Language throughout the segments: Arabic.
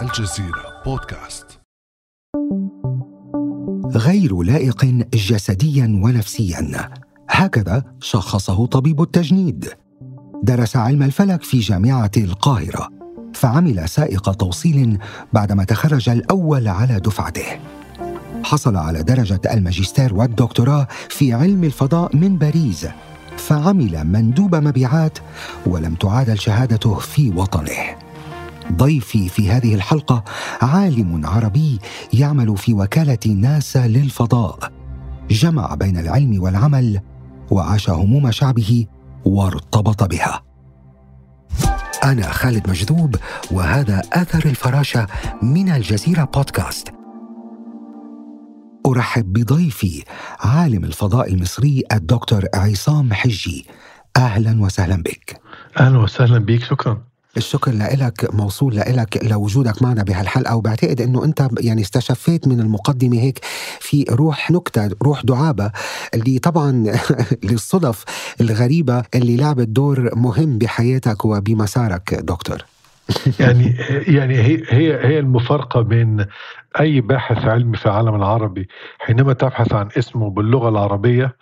الجزيرة بودكاست. غير لائق جسديا ونفسيا. هكذا شخصه طبيب التجنيد. درس علم الفلك في جامعة القاهرة فعمل سائق توصيل بعدما تخرج الأول على دفعته. حصل على درجة الماجستير والدكتوراه في علم الفضاء من باريس فعمل مندوب مبيعات ولم تعادل شهادته في وطنه. ضيفي في هذه الحلقة عالم عربي يعمل في وكالة ناسا للفضاء. جمع بين العلم والعمل وعاش هموم شعبه وارتبط بها. أنا خالد مجذوب وهذا اثر الفراشة من الجزيرة بودكاست. أرحب بضيفي عالم الفضاء المصري الدكتور عصام حجي. أهلا وسهلا بك. أهلا وسهلا بك شكرا. الشكر لك موصول لك لوجودك معنا بهالحلقة وبعتقد إنه أنت يعني استشفيت من المقدمة هيك في روح نكتة روح دعابة اللي طبعا للصدف الغريبة اللي لعبت دور مهم بحياتك وبمسارك دكتور. يعني يعني هي هي هي المفارقة بين أي باحث علمي في العالم العربي حينما تبحث عن اسمه باللغة العربية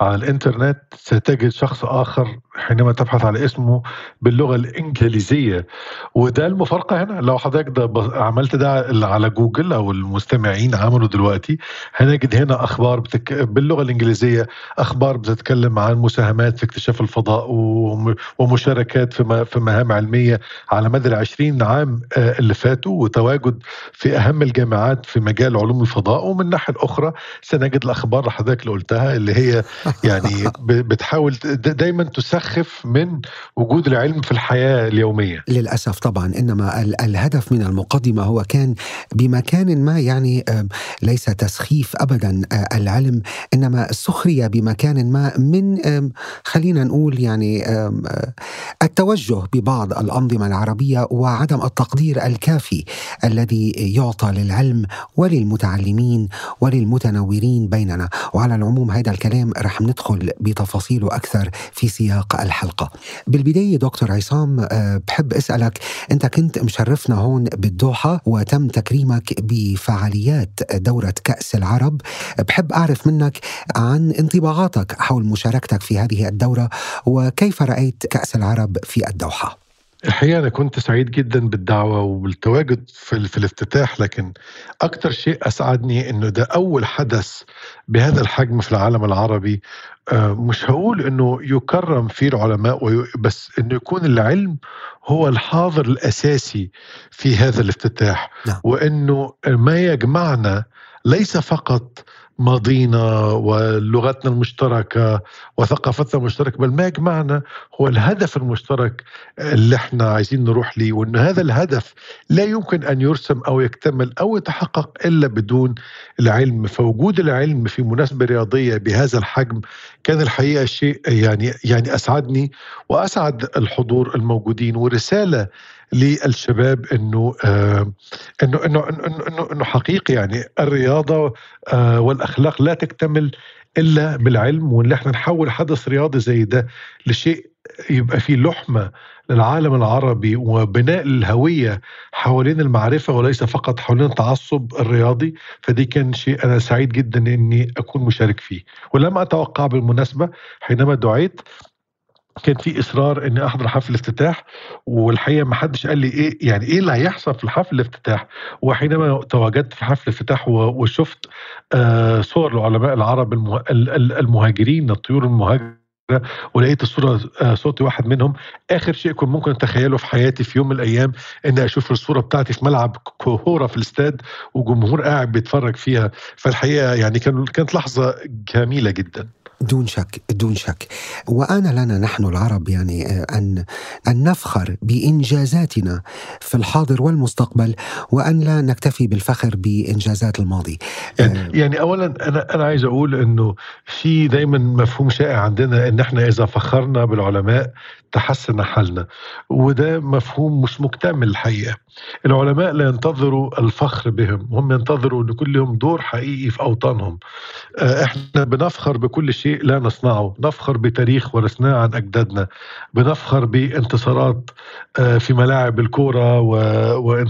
على الإنترنت ستجد شخص آخر حينما تبحث على اسمه باللغة الإنجليزية. وده المفارقة هنا. لو حضرتك ده عملت ده على جوجل أو المستمعين عملوا دلوقتي هنجد هنا أخبار بتك... باللغة الإنجليزية أخبار بتتكلم عن مساهمات في اكتشاف الفضاء ومشاركات في في مهام علمية على مدى ال 20 عام آه، اللي فاتوا وتواجد في أهم الجامعات في مجال علوم الفضاء. ومن الناحية الأخرى سنجد الأخبار اللي حضرتك اللي قلتها اللي هي يعني بتحاول دايما تسخف من وجود العلم في الحياة اليومية. للأسف طبعا إنما الهدف من المقدمة هو كان بمكان ما يعني ليس تسخيف ابدا آه، العلم إنما سخريه بمكان ما من خلينا نقول يعني آه، التوجه ببعض الأنظمة العربية وعدم التقدير الكافي الذي يعطى للعلم وللمتعلمين وللمتنورين بيننا. وعلى العموم هذا الكلام رح ندخل بتفاصيله أكثر في سياق الحلقة. بالبداية دكتور عصام آه، بحب أسألك أنت كنت مشرفنا هون بالدوحة وتم تكريمك بفعاليات دورة كأس العرب. بحب أعرف منك عن انطباعاتك حول مشاركتك في هذه الدورة وكيف رأيت كأس العرب في الدوحة؟ الحقيقة أنا كنت سعيد جدا بالدعوة وبالتواجد في, في الافتتاح لكن أكثر شيء أسعدني أنه ده أول حدث بهذا الحجم في العالم العربي آه، مش هقول أنه يكرم فيه العلماء بس أنه يكون العلم هو الحاضر الأساسي في هذا الافتتاح نعم. وأنه ما يجمعنا ليس فقط ماضينا ولغتنا المشتركة وثقافتنا المشتركة بل ما يجمعنا هو الهدف المشترك اللي إحنا عايزين نروح ليه وإن هذا الهدف لا يمكن أن يرسم أو يكتمل أو يتحقق إلا بدون العلم. فوجود العلم في مناسبة رياضية بهذا الحجم كان الحقيقة شيء يعني يعني أسعدني وأسعد الحضور الموجودين. ورسالة للشباب إنه آه إنه إنه إنه إنه حقيقي يعني الرياضة آه والأخلاق لا تكتمل إلا بالعلم وإن إحنا نحول حدث رياضي زي ده لشيء يبقى فيه لحمة للعالم العربي وبناء الهوية حوالين المعرفة وليس فقط حوالين التعصب الرياضي فدي كان شيء أنا سعيد جدا إني أكون مشارك فيه. ولم أتوقع بالمناسبة حينما دعيت كان في إصرار إني أحضر حفل الافتتاح والحقيقة ما حدش قال لي إيه يعني إيه اللي هيحصل في الحفل الافتتاح؟ وحينما تواجدت في حفل الافتتاح وشفت آه صور العلماء العرب المهاجرين الطيور المهاجرة ولقيت الصورة آه، صوتي واحد منهم. آخر شيء كنت ممكن أتخيله في حياتي في يوم من الأيام إني أشوف الصورة بتاعتي في ملعب كوره في الاستاد وجمهور قاعد بيتفرج فيها. فالحقيقة يعني كانت لحظة جميلة جدا. دون شك دون شك. وآن لنا نحن العرب يعني آه، أن أن نفخر بإنجازاتنا في الحاضر والمستقبل وأن لا نكتفي بالفخر بإنجازات الماضي. يعني, آه، يعني أولا أنا أنا عايز أقول إنه في دايما مفهوم شائع عندنا إن إحنا إذا فخرنا بالعلماء تحسن حالنا وده مفهوم مش مكتمل الحقيقة. العلماء لا ينتظروا الفخر بهم هم ينتظروا أن يكون لهم دور حقيقي في أوطانهم. آه، إحنا بنفخر بكل شيء لا نصنعه. نفخر بتاريخ ورثناه عن أجدادنا. بنفخر بانتصارات آه، في ملاعب الكورة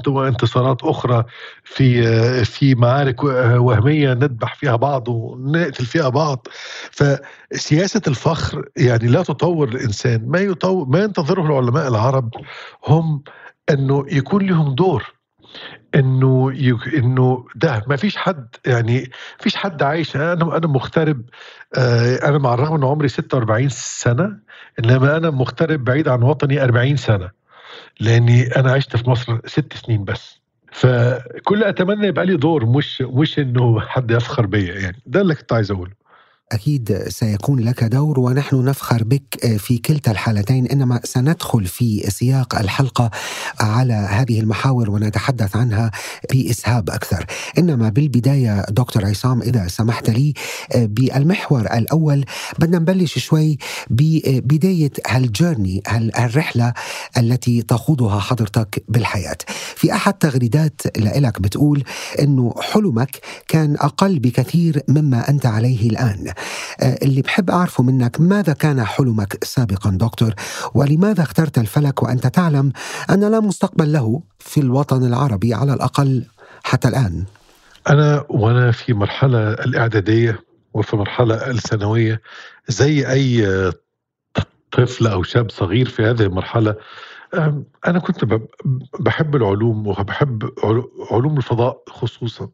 وانتصارات أخرى في آه، في معارك وهمية نذبح فيها بعض ونقتل فيها بعض. فسياسة الفخر يعني لا تطور الإنسان. ما يطور ما ينتظره العلماء العرب هم أنه يكون لهم دور. إنه يك... إنه ده ما فيش حد يعني فيش حد عايش. أنا أنا مغترب آه أنا مع الرغم إن عمري 46 سنة إنما أنا مغترب بعيد عن وطني 40 سنة لأني أنا عشت في مصر ست سنين بس. فكل أتمنى يبقى لي دور مش مش إنه حد يفخر بيا يعني. ده اللي كنت عايز أقوله. أكيد سيكون لك دور ونحن نفخر بك في كلتا الحالتين إنما سندخل في سياق الحلقة على هذه المحاور ونتحدث عنها بإسهاب أكثر. إنما بالبداية دكتور عصام إذا سمحت لي بالمحور الأول بدنا نبلش شوي ببداية هالجيرني هالرحلة التي تخوضها حضرتك بالحياة. في أحد تغريدات لك بتقول إنه حلمك كان أقل بكثير مما أنت عليه الآن. آه، اللي بحب أعرفه منك ماذا كان حلمك سابقا دكتور؟ ولماذا اخترت الفلك؟ وأنت تعلم أن لا مستقبل له في الوطن العربي على الأقل حتى الآن. أنا وأنا في مرحلة الإعدادية وفي مرحلة الثانوية زي أي طفل أو شاب صغير في هذه المرحلة أنا كنت بحب العلوم وبحب علوم الفضاء خصوصا.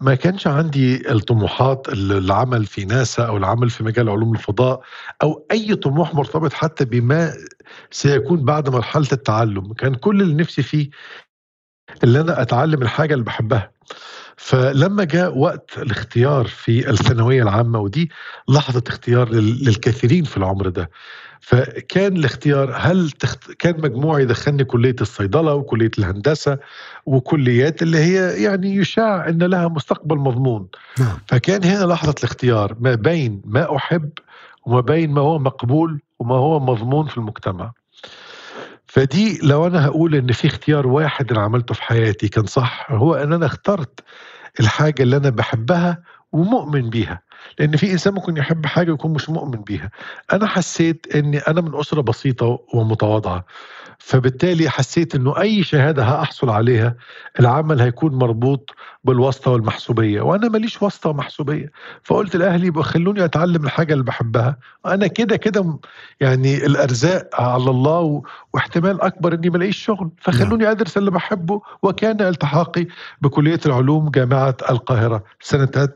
ما كانش عندي الطموحات العمل في ناسا أو العمل في مجال علوم الفضاء أو أي طموح مرتبط حتى بما سيكون بعد مرحلة التعلم. كان كل اللي نفسي فيه اللي أنا أتعلم الحاجة اللي بحبها. فلما جاء وقت الاختيار في الثانوية العامة ودي لحظة اختيار للكثيرين في العمر ده. فكان الاختيار هل تخت... كان مجموعي يدخلني كلية الصيدلة وكلية الهندسة وكليات اللي هي يعني يشاع إن لها مستقبل مضمون. نعم. فكان هنا لحظة الاختيار ما بين ما أحب وما بين ما هو مقبول وما هو مضمون في المجتمع. فدي لو أنا هقول إن في اختيار واحد أنا عملته في حياتي كان صح هو إن أنا اخترت الحاجة اللي أنا بحبها ومؤمن بيها. لأن في إنسان ممكن يحب حاجة ويكون مش مؤمن بيها. أنا حسيت إني أنا من أسرة بسيطة ومتواضعة فبالتالي حسيت إنه أي شهادة هأحصل عليها العمل هيكون مربوط بالواسطة والمحسوبية وأنا ماليش واسطة ومحسوبية. فقلت لأهلي خلوني أتعلم الحاجة اللي بحبها. أنا كده كده يعني الأرزاق على الله واحتمال أكبر إني ما الاقيش شغل. فخلوني نعم. أدرس اللي بحبه وكان التحاقي بكلية العلوم جامعة القاهرة. سنة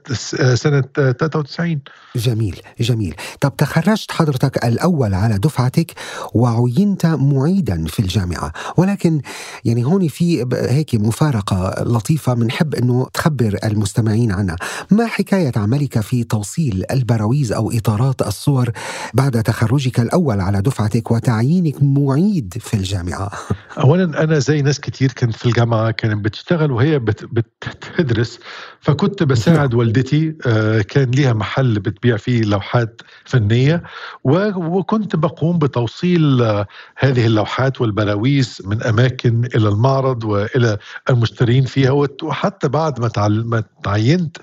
سنة 93 جميل جميل. طب تخرجت حضرتك الأول على دفعتك وعينت معيدا في الجامعة ولكن يعني هون في هيك مفارقة لطيفة بنحب إنه تخبر المستمعين عنها. ما حكاية عملك في توصيل البراويز أو إطارات الصور بعد تخرجك الأول على دفعتك وتعيينك معيد في الجامعة؟ اولا أنا زي ناس كتير كانت في الجامعة كانت بتشتغل وهي بتدرس فكنت بساعد والدتي آه، كان ليها محل بتبيع فيه لوحات فنية وكنت بقوم بتوصيل آه، هذه اللوحات والبراويز من أماكن إلى المعرض وإلى المشترين فيها وحتى بعد ما تعينت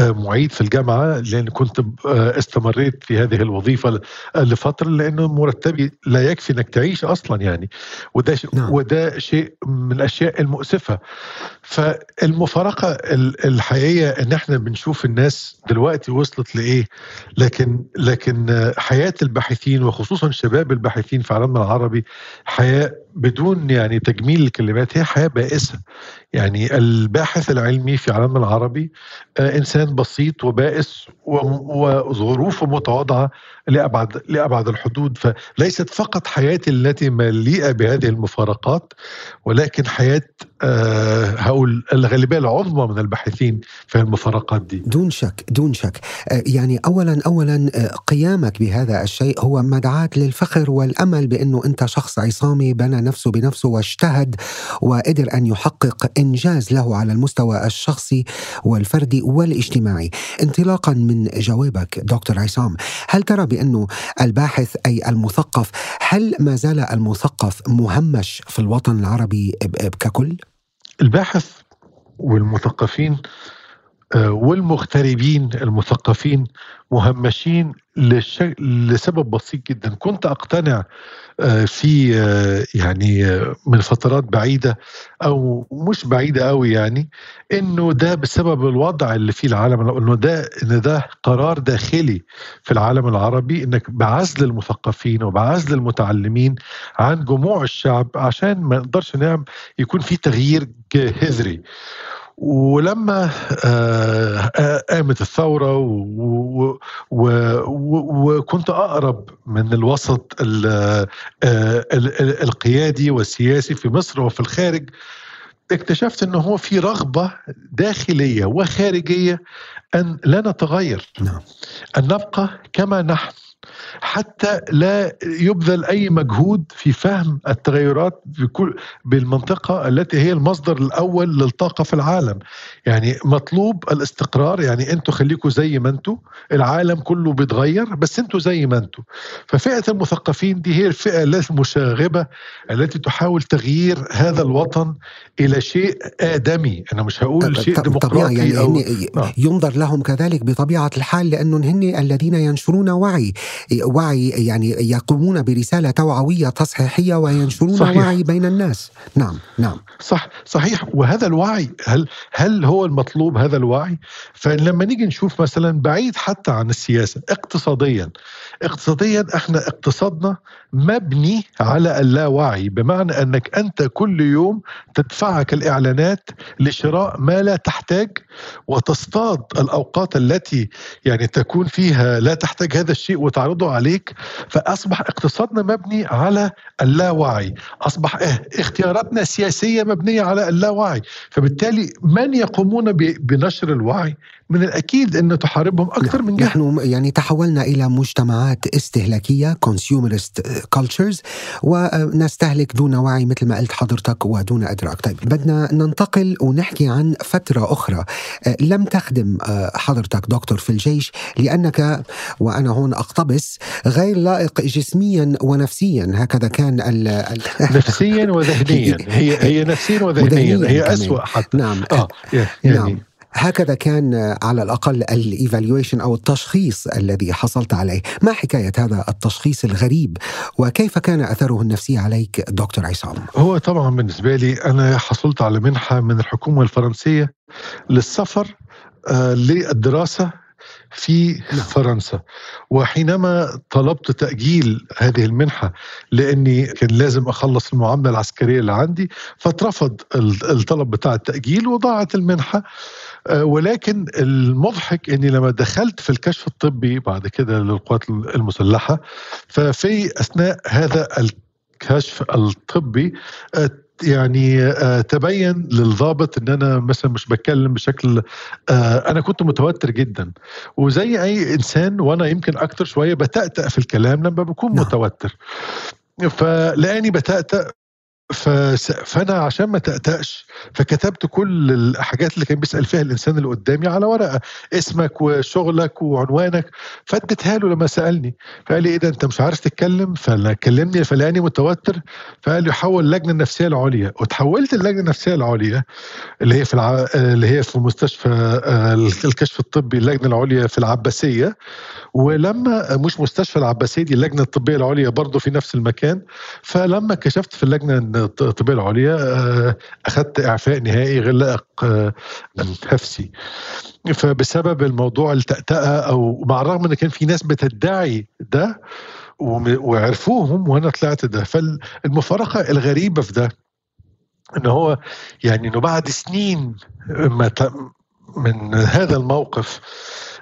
آه، معيد في الجامعة لأن كنت استمريت في هذه الوظيفة لفترة لأنه مرتبي لا يكفي إنك تعيش أصلا يعني وده نعم. وده شيء من الأشياء المؤسفة فالمفارقة الحقيقية إن إحنا بنشوف الناس دلوقتي وصلت لإيه؟ لكن لكن حياة الباحثين وخصوصا شباب الباحثين في عالمنا العربي حياة بدون يعني تجميل الكلمات هي حياة بائسة. يعني الباحث العلمي في عالمنا العربي آه، إنسان بسيط وبائس وظروفه متواضعة لأبعد لأبعد الحدود. فليست فقط حياتي التي مليئة بهذه المفارقات ولكن حياة هقول الغالبية العظمى من الباحثين في المفارقات دي. دون شك دون شك. آه، يعني اولا اولا آه، قيامك بهذا الشيء هو مدعاة للفخر والأمل بأنه أنت شخص عصامي بنى نفسه بنفسه واجتهد وقدر أن يحقق إنجاز له على المستوى الشخصي والفردي والاجتماعي. انطلاقا من جوابك دكتور عصام هل ترى بانه الباحث أي المثقف هل ما زال المثقف مهمش في الوطن العربي ككل الباحث والمثقفين والمغتربين المثقفين مهمشين لسبب بسيط جدا. كنت أقتنع آه، في آه، يعني من فترات بعيدة أو مش بعيدة قوي يعني إنه ده بسبب الوضع اللي فيه العالم إنه ده إن ده قرار داخلي في العالم العربي إنك بعزل المثقفين وبعزل المتعلمين عن جموع الشعب عشان ما نقدرش نعمل يكون في تغيير جذري ولما آه، آه، قامت الثورة وكنت أقرب من الوسط آه، القيادي والسياسي في مصر وفي الخارج اكتشفت إنه هو في رغبة داخلية وخارجية أن لا نتغير نعم. أن نبقى كما نحن حتى لا يبذل أي مجهود في فهم التغيرات بكل بالمنطقة التي هي المصدر الأول للطاقة في العالم. يعني مطلوب الاستقرار يعني أنتوا خليكم زي ما أنتوا العالم كله بيتغير بس أنتوا زي ما أنتوا. ففئة المثقفين دي هي الفئة المشاغبة التي تحاول تغيير هذا الوطن إلى شيء آدمي. أنا مش هقول شيء ديمقراطي يعني أو نعم. ينظر لهم كذلك بطبيعة الحال لأنهم هن الذين ينشرون وعي. وعي يعني يقومون برسالة توعوية تصحيحية وينشرون صحيح. وعي بين الناس. نعم نعم. صح صحيح. وهذا الوعي هل هل هو المطلوب هذا الوعي؟ فلما نيجي نشوف مثلا بعيد حتى عن السياسة اقتصاديا اقتصاديا إحنا اقتصادنا مبني على اللاوعي بمعنى أنك أنت كل يوم تدفعك الإعلانات لشراء ما لا تحتاج وتصطاد الأوقات التي يعني تكون فيها لا تحتاج هذا الشيء وتعرضه عليك فأصبح اقتصادنا مبني على اللاوعي. أصبح إيه اختياراتنا السياسيه مبنية على اللاوعي. فبالتالي من يقومون بنشر الوعي؟ من الأكيد أن تحاربهم أكثر من جهة. نحن يعني تحولنا إلى مجتمعات استهلاكية consumerist cultures ونستهلك دون وعي مثل ما قلت حضرتك ودون إدراك. طيب بدنا ننتقل ونحكي عن فترة أخرى. لم تخدم حضرتك دكتور في الجيش لأنك وأنا هون أقتبس غير لائق جسميا ونفسيا. هكذا كان ال نفسيا وذهنيا. هي هي نفسيا وذهنيا. هي أسوأ حتى. نعم. آه يعني نعم. هكذا كان على الأقل الايفالويشن أو التشخيص الذي حصلت عليه، ما حكاية هذا التشخيص الغريب؟ وكيف كان أثره النفسي عليك دكتور عصام؟ هو طبعا بالنسبة لي أنا حصلت على منحة من الحكومة الفرنسية للسفر آه للدراسة في نعم. فرنسا وحينما طلبت تأجيل هذه المنحة لأني كان لازم أخلص المعاملة العسكرية اللي عندي فاترفض الطلب بتاع التأجيل وضاعت المنحة آه، ولكن المضحك إني لما دخلت في الكشف الطبي بعد كده للقوات المسلحة ففي أثناء هذا الكشف الطبي آه، يعني آه تبين للضابط إن أنا مثلا مش بتكلم بشكل آه أنا كنت متوتر جدا وزي أي إنسان وأنا يمكن أكتر شوية بتأتأ في الكلام لما بكون نعم. متوتر فلاني بتأتأ فأنا عشان ما تأتأش فكتبت كل الحاجات اللي كان بيسأل فيها الإنسان اللي قدامي على ورقة اسمك وشغلك وعنوانك فاديتها له لما سألني. فقال لي إيه ده أنت مش عارف تتكلم؟ فكلمني فلاني متوتر. فقال لي حول اللجنة النفسية العليا. وتحولت اللجنة النفسية العليا اللي هي في الع... اللي هي في مستشفى آه، الكشف الطبي اللجنة العليا في العباسية. ولما مش مستشفى العباسية دي اللجنة الطبية العليا برضه في نفس المكان. فلما كشفت في اللجنة الطبية العليا آه، اخذت إعفاء نهائي غير لائق آه، نفسي فبسبب الموضوع التأتأة أو مع الرغم إن كان في ناس بتدعي ده وعرفوهم وأنا طلعت ده فالمفارقة الغريبة في ده إن هو يعني إنه بعد سنين من هذا الموقف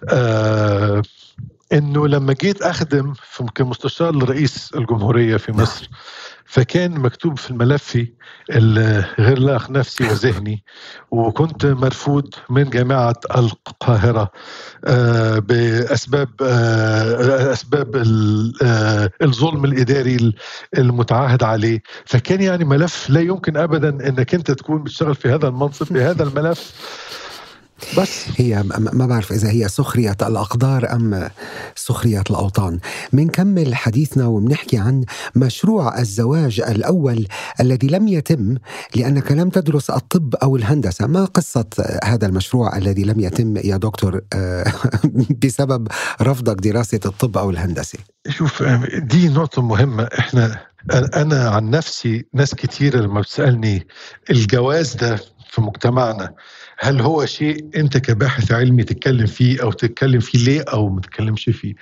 آه إنه لما جيت أخدم في كمستشار لرئيس الجمهورية في مصر فكان مكتوب في الملف غير نفسي وذهني وكنت مرفوض من جامعة القاهرة آه، بأسباب آه، أسباب آه، الظلم الإداري المتعاهد عليه. فكان يعني ملف لا يمكن أبدا أنك أنت تكون بتشتغل في هذا المنصب في هذا الملف. بس. هي ما بعرف إذا هي سخرية الأقدار أم سخرية الأوطان. منكمل حديثنا وبنحكي عن مشروع الزواج الأول الذي لم يتم لأنك لم تدرس الطب أو الهندسة. ما قصة هذا المشروع الذي لم يتم يا دكتور؟ بسبب رفضك دراسة الطب أو الهندسة. شوف دي نقطة مهمة. إحنا أنا عن نفسي ناس كتير لما بتسألني الجواز ده في مجتمعنا هل هو شيء أنت كباحث علمي تتكلم فيه أو تتكلم فيه ليه أو ما تتكلمش فيه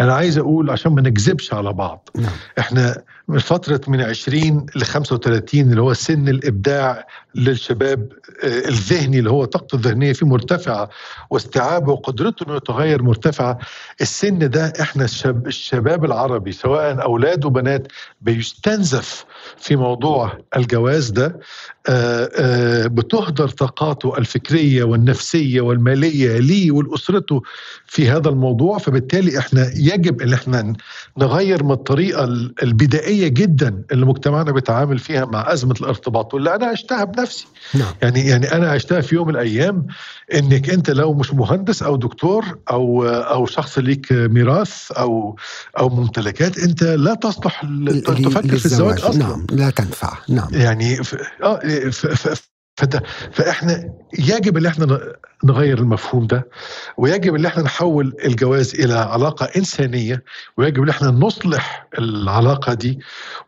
أنا عايز أقول عشان ما نكذبش على بعض نعم. إحنا من فترة من 20 ل 35 اللي هو سن الإبداع للشباب آه، الذهني اللي هو طاقته الذهنية فيه مرتفعة واستيعابه وقدرته إنه يتغير مرتفعة. السن ده إحنا الشب الشباب العربي سواء أولاد وبنات بيستنزف في موضوع الجواز ده آه، آه، بتهدر طاقاته الفكرية والنفسية والمالية ليه ولأسرته في هذا الموضوع. فبالتالي إحنا يجب إن إحنا نغير من الطريقة البدائية جدا اللي مجتمعنا بيتعامل فيها مع أزمة الارتباط واللي أنا عشتها بنفسي. نعم. يعني يعني أنا عشتها في يوم من الأيام إنك أنت لو مش مهندس أو دكتور أو أو شخص ليك ميراث أو أو ممتلكات أنت لا تصلح تفكر في الزواج أصلا. نعم لا تنفع. نعم. يعني ف... آه ف... ف... فده فإحنا يجب إن إحنا نغير المفهوم ده ويجب إن إحنا نحول الجواز إلى علاقة إنسانية ويجب إن إحنا نصلح العلاقة دي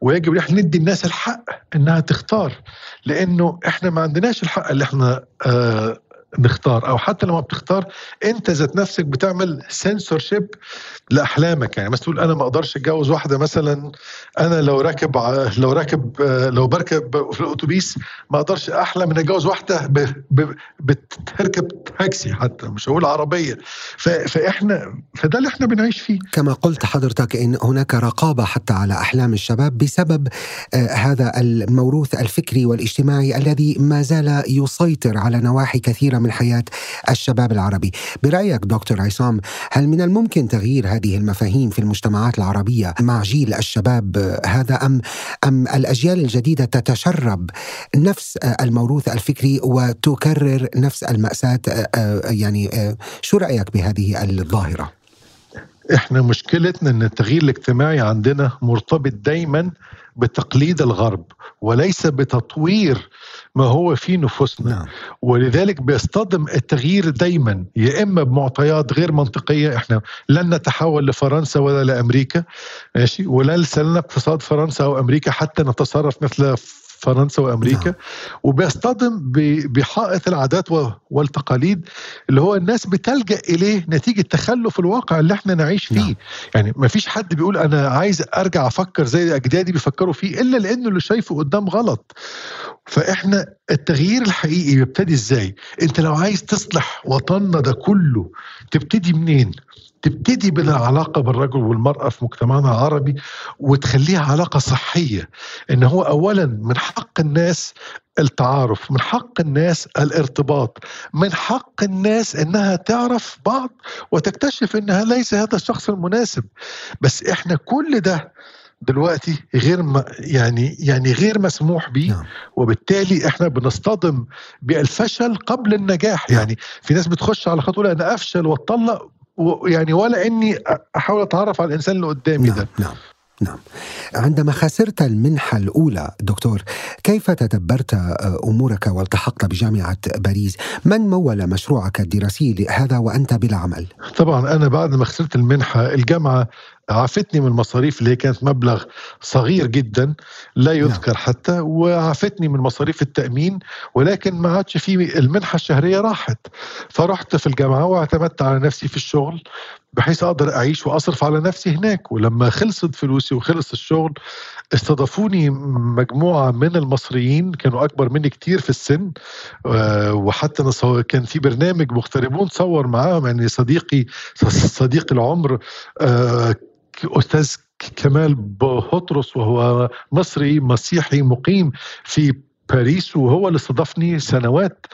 ويجب إن إحنا ندي الناس الحق إنها تختار. لأنه إحنا ما عندناش الحق اللي إحنا آه نختار أو حتى لما بتختار أنت ذات نفسك بتعمل سنسورشيب لأحلامك. يعني مثلا تقول أنا ما أقدرش أتجوز واحدة مثلا أنا لو راكب لو راكب لو بركب في الأتوبيس ما أقدرش أحلم ان أتجوز واحدة بتركب تاكسي حتى مش هقول عربية. فإحنا فده اللي إحنا بنعيش فيه. كما قلت حضرتك إن هناك رقابة حتى على أحلام الشباب بسبب آه، هذا الموروث الفكري والاجتماعي الذي ما زال يسيطر على نواحي كثيرة من حياة الشباب العربي برأيك دكتور عصام هل من الممكن تغيير هذه المفاهيم في المجتمعات العربية مع جيل الشباب هذا أم أم الأجيال الجديدة تتشرب نفس الموروث الفكري وتكرر نفس المأساة يعني شو رأيك بهذه الظاهرة؟ إحنا مشكلتنا إن التغيير الاجتماعي عندنا مرتبط دايما بتقليد الغرب وليس بتطوير ما هو في نفوسنا نعم. ولذلك بيصطدم التغيير دايما يا إما بمعطيات غير منطقية إحنا لن نتحول لفرنسا ولا لأمريكا ماشي ولا لنا اقتصاد فرنسا أو أمريكا حتى نتصرف مثل فرنسا وأمريكا نعم. وبيصطدم بحائط العادات والتقاليد اللي هو الناس بتلجأ إليه نتيجة تخلف الواقع اللي إحنا نعيش فيه نعم. يعني ما فيش حد بيقول أنا عايز أرجع أفكر زي أجدادي بيفكروا فيه إلا لأنه اللي شايفه قدام غلط فإحنا التغيير الحقيقي بيبتدي إزاي أنت لو عايز تصلح وطننا ده كله تبتدي منين تبتدي بالعلاقة بالرجل والمرأة في مجتمعنا العربي وتخليها علاقة صحية إن هو اولا من حق الناس التعارف من حق الناس الارتباط من حق الناس إنها تعرف بعض وتكتشف إنها ليس هذا الشخص المناسب بس إحنا كل ده دلوقتي غير م... يعني يعني غير مسموح به نعم. وبالتالي إحنا بنصطدم بالفشل قبل النجاح نعم. يعني في ناس بتخش على خطوة أنا أفشل وأتطلق يعني ولا إني أحاول أتعرف على الإنسان اللي قدامي نعم ده. نعم نعم. عندما خسرت المنحة الأولى دكتور كيف تدبرت أمورك والتحقت بجامعة باريس؟ من مول مشروعك الدراسي لهذا وأنت بلا عمل طبعا أنا بعد ما خسرت المنحة الجامعة عافتني من المصاريف اللي هي كانت مبلغ صغير جدا لا نعم. يذكر حتى وعافتني من مصاريف التأمين ولكن ما عادش في المنحة الشهرية راحت. فرحت في الجامعة واعتمدت على نفسي في الشغل بحيث أقدر أعيش وأصرف على نفسي هناك. ولما خلصت فلوسي وخلص الشغل استضافوني مجموعة من المصريين كانوا أكبر مني كتير في السن. آه، وحتى كان في برنامج مغتربون صور معاهم. يعني صديقي صديق العمر آه، أستاذ كمال بطرس وهو مصري مسيحي مقيم في باريس وهو اللي استضافني سنوات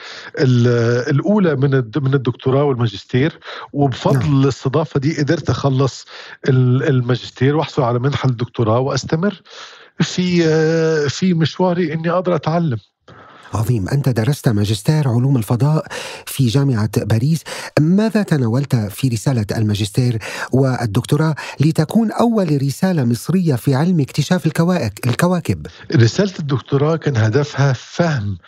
الأولى من من الدكتوراه والماجستير وبفضل نعم. الاستضافة دي قدرت أخلص الماجستير وأحصل على منحة الدكتوراه وأستمر في في مشواري إني أقدر أتعلم عظيم. أنت درست ماجستير علوم الفضاء في جامعة باريس. ماذا تناولت في رسالة الماجستير والدكتوراه لتكون أول رسالة مصرية في علم اكتشاف الكواكب؟ رسالة الدكتوراه كان هدفها فهم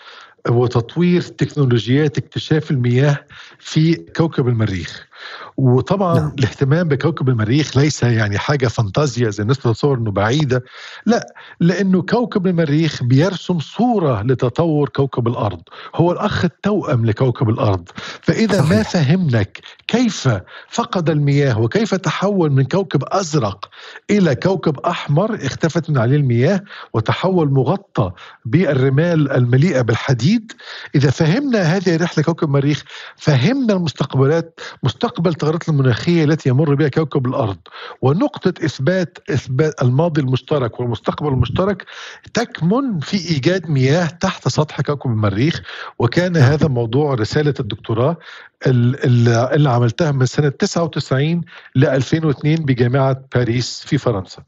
وتطوير تكنولوجيات اكتشاف المياه في كوكب المريخ. وطبعا نعم. الاهتمام بكوكب المريخ ليس يعني حاجة فانتازيا زي الناس تتصور إنه بعيدة لا لأنه كوكب المريخ بيرسم صورة لتطور كوكب الأرض هو الأخ التوأم لكوكب الأرض فإذا صحيح. ما فهمناك كيف فقد المياه وكيف تحول من كوكب أزرق إلى كوكب أحمر اختفت من عليه المياه وتحول مغطى بالرمال المليئة بالحديد إذا فهمنا هذه الرحلة كوكب المريخ فهمنا المستقبلات مستقبل التغيرات المناخية التي يمر بها كوكب الأرض ونقطة اثبات إثبات الماضي المشترك والمستقبل المشترك تكمن في إيجاد مياه تحت سطح كوكب المريخ وكان هذا موضوع رسالة الدكتوراه اللي عملتها من سنة 99 ل 2002 بجامعة باريس في فرنسا.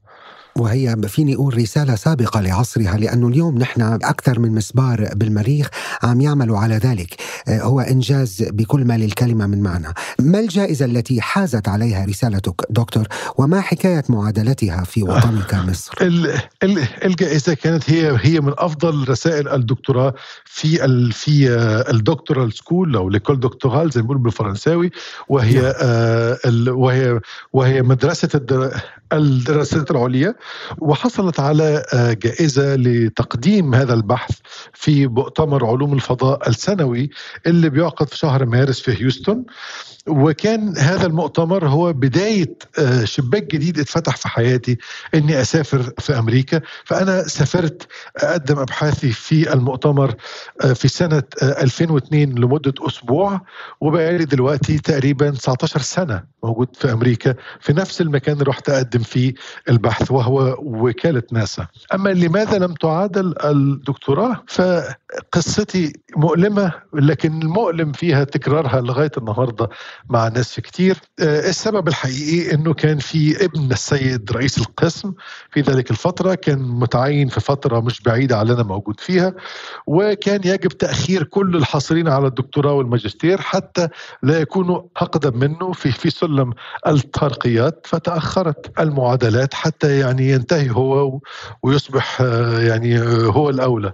وهي فيني أقول رسالة سابقة لعصرها لأنه اليوم نحن أكثر من مسبار بالمريخ عم يعملوا على ذلك. آه، هو إنجاز بكل ما للكلمة من معنى. ما الجائزة التي حازت عليها رسالتك دكتور؟ وما حكاية معادلتها في وطنك مصر؟ الجائزة كانت هي هي من أفضل رسائل الدكتوراه في ال في آه، الدكتورال سكول أو ليكول دكتورال زي ما بيقولوا بالفرنساوي. وهي نعم. آه وهي وهي مدرسة الدراسات العليا. وحصلت على آه، جائزة لتقديم هذا البحث في مؤتمر علوم الفضاء السنوي اللي بيعقد في شهر مارس في هيوستن. وكان هذا المؤتمر هو بداية آه، شباك جديد اتفتح في حياتي إني أسافر في أمريكا. فأنا سافرت أقدم أبحاثي في المؤتمر آه، في سنة 2002 لمدة أسبوع وبقالي دلوقتي تقريبا 19 سنة موجود في أمريكا. في نفس المكان اللي رحت أقدم فيه البحث وهو وكالة ناسا. أما لماذا لم تعادل الدكتوراه؟ فقصتي مؤلمة لكن المؤلم فيها تكرارها لغاية النهاردة مع ناس كتير. آه، السبب الحقيقي إنه كان في ابن السيد رئيس القسم في ذلك الفترة كان متعين في فترة مش بعيدة على أنا موجود فيها وكان يجب تأخير كل الحاصلين على الدكتوراه والماجستير حتى لا يكونوا أقدم منه في في سلم الترقيات. فتأخرت المعادلات حتى يعني ينتهي هو ويصبح آه، يعني آه، هو الأولى.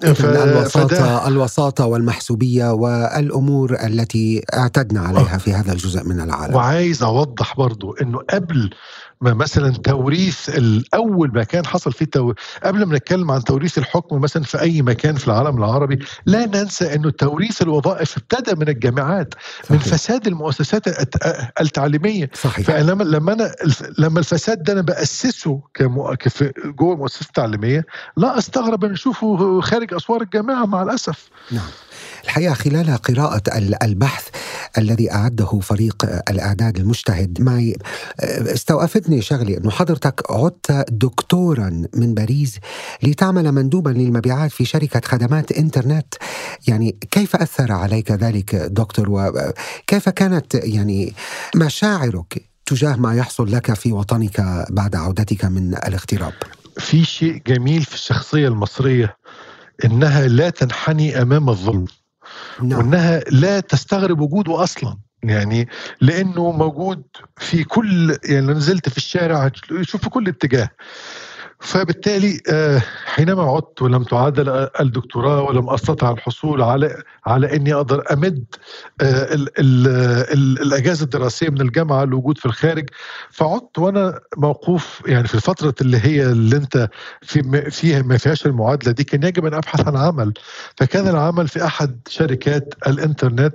ف... الوساطة الوساطة والمحسوبية والأمور التي اعتدنا عليها في هذا الجزء من العالم. وعايز أوضح برضو أنه قبل مثلا توريث الأول مكان حصل فيه تو... قبل ما نتكلم عن توريث الحكم مثلا في أي مكان في العالم العربي لا ننسى إنه توريث الوظائف ابتدى من الجامعات صحيح. من فساد المؤسسات التعليمية صحيح. فلما لما أنا لما الفساد ده أنا بأسسه كم... كف... جوه المؤسسات التعليمية لا أستغرب أن أشوفه خارج أسوار الجامعة مع الأسف نعم الحقيقة خلال قراءة البحث الذي أعده فريق الأعداد المجتهد معي استوقفتني شغله انه حضرتك عدت دكتورا من باريس لتعمل مندوبا للمبيعات في شركة خدمات إنترنت. يعني كيف أثر عليك ذلك دكتور؟ وكيف كانت يعني مشاعرك تجاه ما يحصل لك في وطنك بعد عودتك من الاغتراب؟ في شيء جميل في الشخصية المصرية. إنها لا تنحني أمام الظلم نعم. وإنها لا تستغرب وجوده أصلا يعني لأنه موجود في كل يعني نزلت في الشارع تشوف في كل اتجاه فبالتالي آه، حينما عدت ولم تعادل الدكتوراه ولم أستطع الحصول على على إني أقدر أمد آه، الأجازة الدراسية من الجامعة الوجود في الخارج فعدت وأنا موقوف يعني في الفترة اللي هي اللي أنت في فيها ما فيهاش المعادلة دي كان يجب أن أبحث عن عمل. فكان العمل في أحد شركات الإنترنت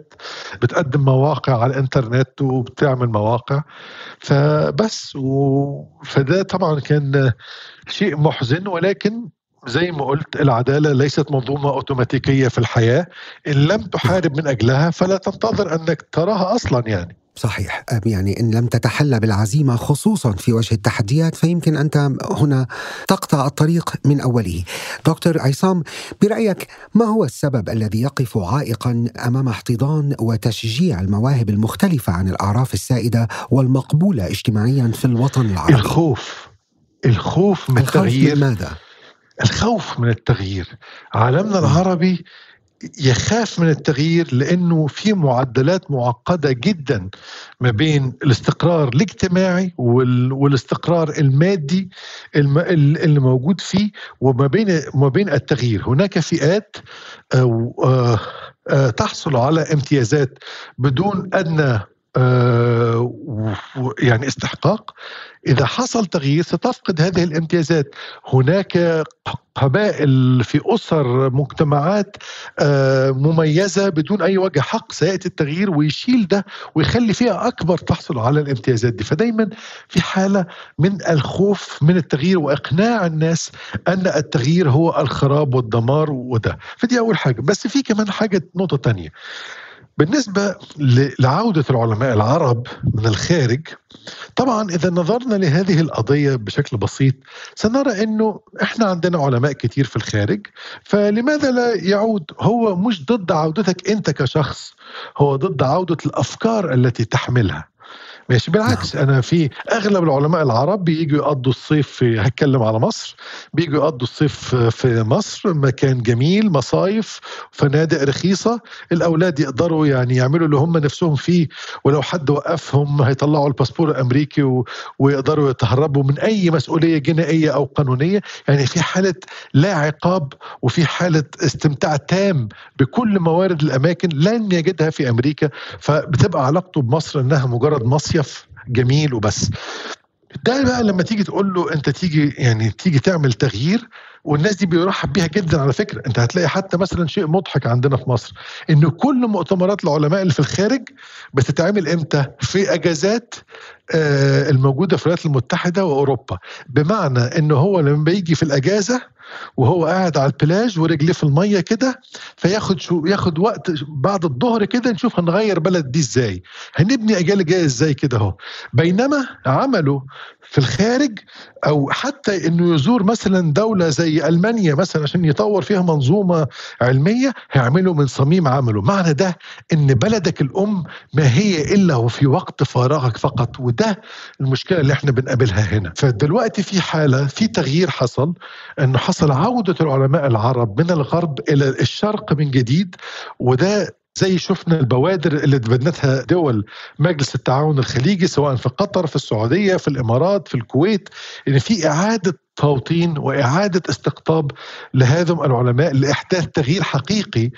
بتقدم مواقع على الإنترنت وبتعمل مواقع. فبس و... فده طبعا كان شيء محزن ولكن زي ما قلت العدالة ليست منظومة أوتوماتيكية في الحياة. إن لم تحارب من أجلها فلا تنتظر أنك تراها أصلا يعني. صحيح. يعني إن لم تتحلى بالعزيمة خصوصا في وجه التحديات فيمكن أنت هنا تقطع الطريق من أوله. دكتور عصام برأيك ما هو السبب الذي يقف عائقا أمام احتضان وتشجيع المواهب المختلفة عن الأعراف السائدة والمقبولة اجتماعيا في الوطن العربي؟ الخوف. الخوف من التغيير من ماذا؟ الخوف من التغيير. عالمنا العربي يخاف من التغيير لأنه في معدلات معقدة جدا ما بين الاستقرار الاجتماعي والاستقرار المادي اللي موجود فيه وما بين ما بين التغيير. هناك فئات آه، آه، تحصل على امتيازات بدون أدنى آه، يعني استحقاق. إذا حصل تغيير ستفقد هذه الامتيازات. هناك قبائل في أسر مجتمعات آه، مميزة بدون أي وجه. حق سيأتي التغيير ويشيل ده ويخلي فيها أكبر تحصل على الامتيازات دي. فدايما في حالة من الخوف من التغيير وإقناع الناس أن التغيير هو الخراب والدمار وده. فدي أول حاجة. بس في كمان حاجة نقطة تانية. بالنسبة لعودة العلماء العرب من الخارج طبعا إذا نظرنا لهذه القضية بشكل بسيط سنرى أنه إحنا عندنا علماء كتير في الخارج فلماذا لا يعود؟ هو مش ضد عودتك أنت كشخص هو ضد عودة الأفكار التي تحملها. ماشي بالعكس نعم. أنا في أغلب العلماء العرب بييجوا يقضوا الصيف في هتكلم على مصر بييجوا يقضوا الصيف في مصر مكان جميل مصايف فنادق رخيصة الأولاد يقدروا يعني يعملوا اللي هم نفسهم فيه ولو حد وقفهم هيطلعوا الباسبور الأمريكي و... ويقدروا يتهربوا من أي مسؤولية جنائية أو قانونية يعني في حالة لا عقاب وفي حالة استمتاع تام بكل موارد الأماكن لن يجدها في أمريكا فبتبقى علاقته بمصر إنها مجرد مصيف مصيف جميل وبس. ده بقى لما تيجي تقول له أنت تيجي يعني تيجي تعمل تغيير والناس دي بيرحب بيها جدا على فكرة. أنت هتلاقي حتى مثلا شيء مضحك عندنا في مصر إن كل مؤتمرات العلماء اللي في الخارج بتتعمل إمتى؟ في أجازات آه الموجودة في الولايات المتحدة وأوروبا. بمعنى إن هو لما بيجي في الأجازة وهو قاعد على البلاج ورجليه في المية كده فياخد شو ياخد وقت بعد الظهر كده نشوف هنغير بلد دي إزاي. هنبني أجيال جاية إزاي كده أهو. بينما عملوا في الخارج أو حتى إنه يزور مثلا دولة زي ألمانيا مثلا عشان يطور فيها منظومة علمية هيعملوا من صميم عمله. معنى ده إن بلدك الأم ما هي إلا وفي وقت فراغك فقط وده المشكلة اللي إحنا بنقابلها هنا. فدلوقتي في حالة في تغيير حصل انه حصل عودة العلماء العرب من الغرب إلى الشرق من جديد وده زي شفنا البوادر اللي تبنتها دول مجلس التعاون الخليجي سواء في قطر في السعودية في الإمارات في الكويت إن في إعادة توطين وإعادة استقطاب لهذم العلماء لإحداث تغيير حقيقي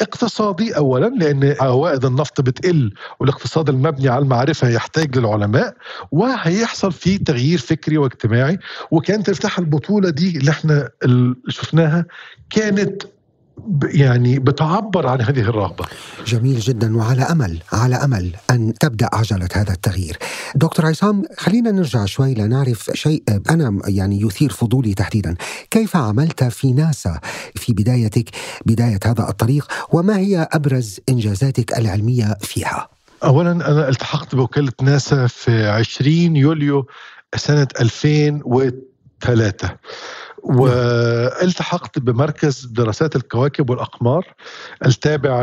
اقتصادي اولا لأن عوائد النفط بتقل والاقتصاد المبني على المعرفة يحتاج للعلماء وهيحصل فيه تغيير فكري واجتماعي وكانت افتتاح البطولة دي اللي إحنا شفناها كانت يعني بتعبر عن هذه الرغبة. جميل جدا وعلى أمل على أمل أن تبدأ عجلة هذا التغيير. دكتور عصام خلينا نرجع شوي لنعرف شيء أنا يعني يثير فضولي تحديدا. كيف عملت في ناسا في بدايتك بداية هذا الطريق وما هي أبرز إنجازاتك العلمية فيها؟ أولا أنا التحقت بوكالة ناسا في 20 يوليو سنة 2003 والتحقت بمركز دراسات الكواكب والأقمار التابع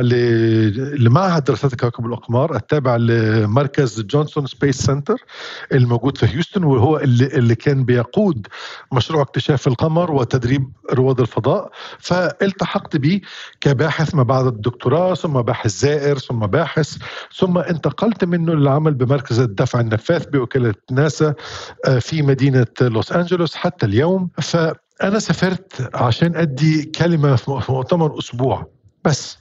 لمعهد دراسات الكواكب والأقمار التابع لمركز Johnson Space Center الموجود في هيوستن وهو اللي, اللي كان بيقود مشروع اكتشاف القمر وتدريب رواد الفضاء. فالتحقت به كباحث ما بعد الدكتوراه ثم باحث زائر ثم باحث ثم انتقلت منه للعمل بمركز الدفع النفاث بوكالة ناسا آه، في مدينة لوس أنجلوس حتى اليوم. ف أنا سافرت عشان أدي كلمة في مؤتمر أسبوع بس.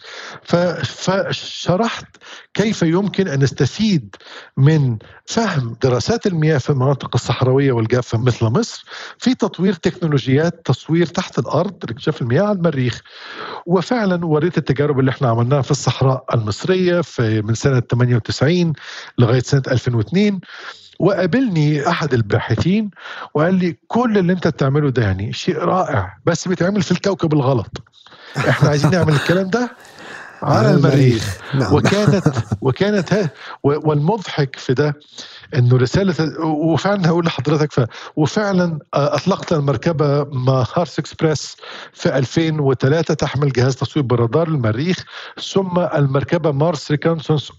فشرحت كيف يمكن أن نستفيد من فهم دراسات المياه في المناطق الصحراوية والجافة مثل مصر في تطوير تكنولوجيات تصوير تحت الأرض لاكتشاف المياه على المريخ. وفعلا وريت التجارب اللي إحنا عملناها في الصحراء المصرية في من سنة 98 لغاية سنة 2002 وقابلني أحد الباحثين وقال لي كل اللي أنت بتعمله ده يعني شيء رائع بس بيتعمل في الكوكب الغلط. إحنا عايزين نعمل الكلام ده على المريخ. نعم. وكانت وكانت والمضحك في ده إنه رسالة وفعلا هقول لحضرتك ف... وفعلا أطلقت المركبة هارس إكسبريس في 2003 تحمل جهاز تصوير بالرادار المريخ ثم المركبة Mars Reconnaissance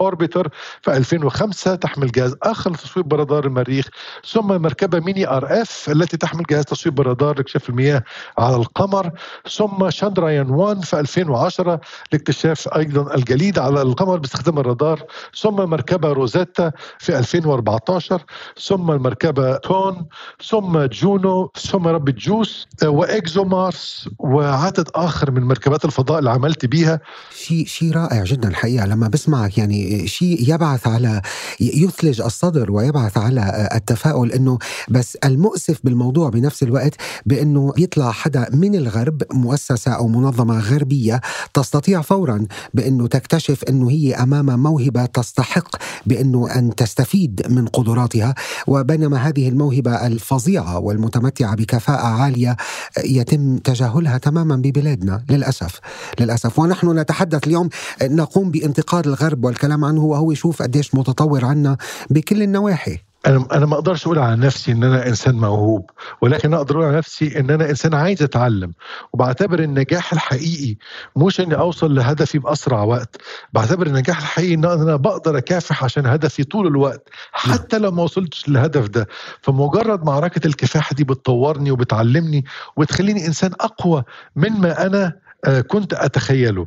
Orbiter في 2005 تحمل جهاز آخر لتصوير برادار المريخ ثم مركبة Mini-RF التي تحمل جهاز تصوير برادار لاكتشاف المياه على القمر ثم شاندرايان 1 في 2010 لاكتشاف أيضا الجليد على القمر باستخدام الرادار ثم مركبة روزيتا في 2014 ثم المركبة تون ثم جونو ثم رب جوس و ExoMars وعدد آخر من مركبات الفضاء اللي عملت بيها. شيء شيء رائع جدا الحقيقة. لما بسمعك يعني شيء يبعث على يثلج الصدر ويبعث على التفاؤل إنه بس المؤسف بالموضوع بنفس الوقت بإنه يطلع حدا من الغرب مؤسسة أو منظمة غربية تستطيع فورا بإنه تكتشف إنه هي أمام موهبة تستحق بإنه أن تستفيد من قدراتها وبينما هذه الموهبة الفظيعة والمتمتعة بكفاءة عالية يتم تجاهلها تماما ببلادنا للأسف للأسف. ونحن نتحدث اليوم نقوم بانتقاد الغرب والكلام عنه وهو يشوف قديش متطور عنا بكل النواحي. أنا أنا ما أقدرش أقول على نفسي إن أنا إنسان موهوب ولكن أقدر أقول على نفسي إن أنا إنسان عايز أتعلم وبعتبر النجاح الحقيقي مش إني أوصل لهدفي بأسرع وقت بعتبر النجاح الحقيقي إن أنا بقدر أكافح عشان هدفي طول الوقت حتى لو ما وصلتش للهدف ده. فمجرد معركة الكفاح دي بتطورني وبتعلمني وبتخليني إنسان أقوى مما أنا كنت أتخيله.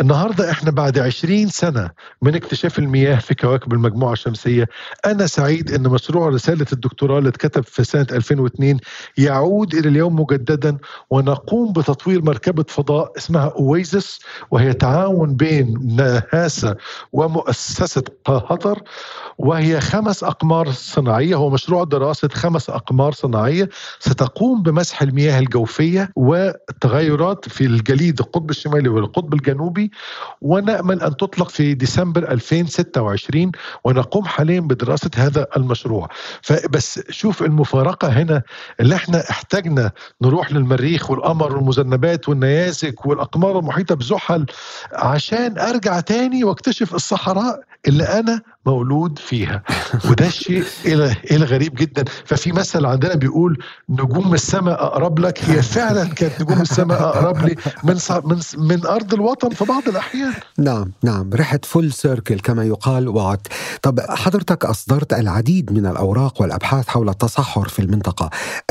النهاردة إحنا بعد عشرين سنة من اكتشاف المياه في كواكب المجموعة الشمسية أنا سعيد أن مشروع رسالة الدكتوراه اللي اتكتب في سنة 2002 يعود إلى اليوم مجددا ونقوم بتطوير مركبة فضاء اسمها أويزس وهي تعاون بين ناسا ومؤسسة قطر وهي خمس أقمار صناعية. هو مشروع دراسة خمس أقمار صناعية. ستقوم بمسح المياه الجوفية والتغيرات في الجليد القطب الشمالي والقطب الجنوبي ونأمل أن تطلق في ديسمبر 2026 ونقوم حاليا بدراسة هذا المشروع. فبس شوف المفارقة هنا. اللي إحنا احتاجنا نروح للمريخ والقمر والمذنبات والنيازك والأقمار المحيطة بزحل عشان أرجع تاني وأكتشف الصحراء اللي أنا مولود فيها. وده الشيء الغريب جدا. ففي مثل عندنا بيقول نجوم السماء أقرب لك. هي فعلا كانت نجوم السماء أقرب لي من من من أرض الوطن في بعض الأحيان. نعم نعم. رحت فول سيركل كما يقال وعدت طب حضرتك أصدرت العديد من الأوراق والأبحاث حول التصحر في المنطقة.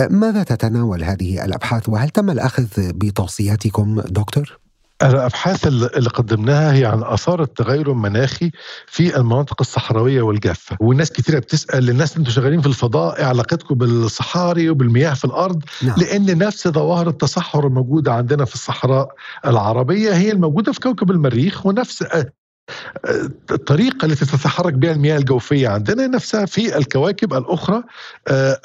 ماذا تتناول هذه الأبحاث؟ وهل تم الأخذ بتوصياتكم دكتور؟ الأبحاث اللي قدمناها هي عن آثار التغير المناخي في المناطق الصحراوية والجافة والناس كثيره بتسأل الناس أنتم شغالين في الفضاء إيه علاقتكم بالصحاري وبالمياه في الأرض نعم. لأن نفس ظواهر التصحر الموجودة عندنا في الصحراء العربية هي الموجودة في كوكب المريخ ونفس الطريقة التي تتحرك بها المياه الجوفية عندنا نفسها في الكواكب الأخرى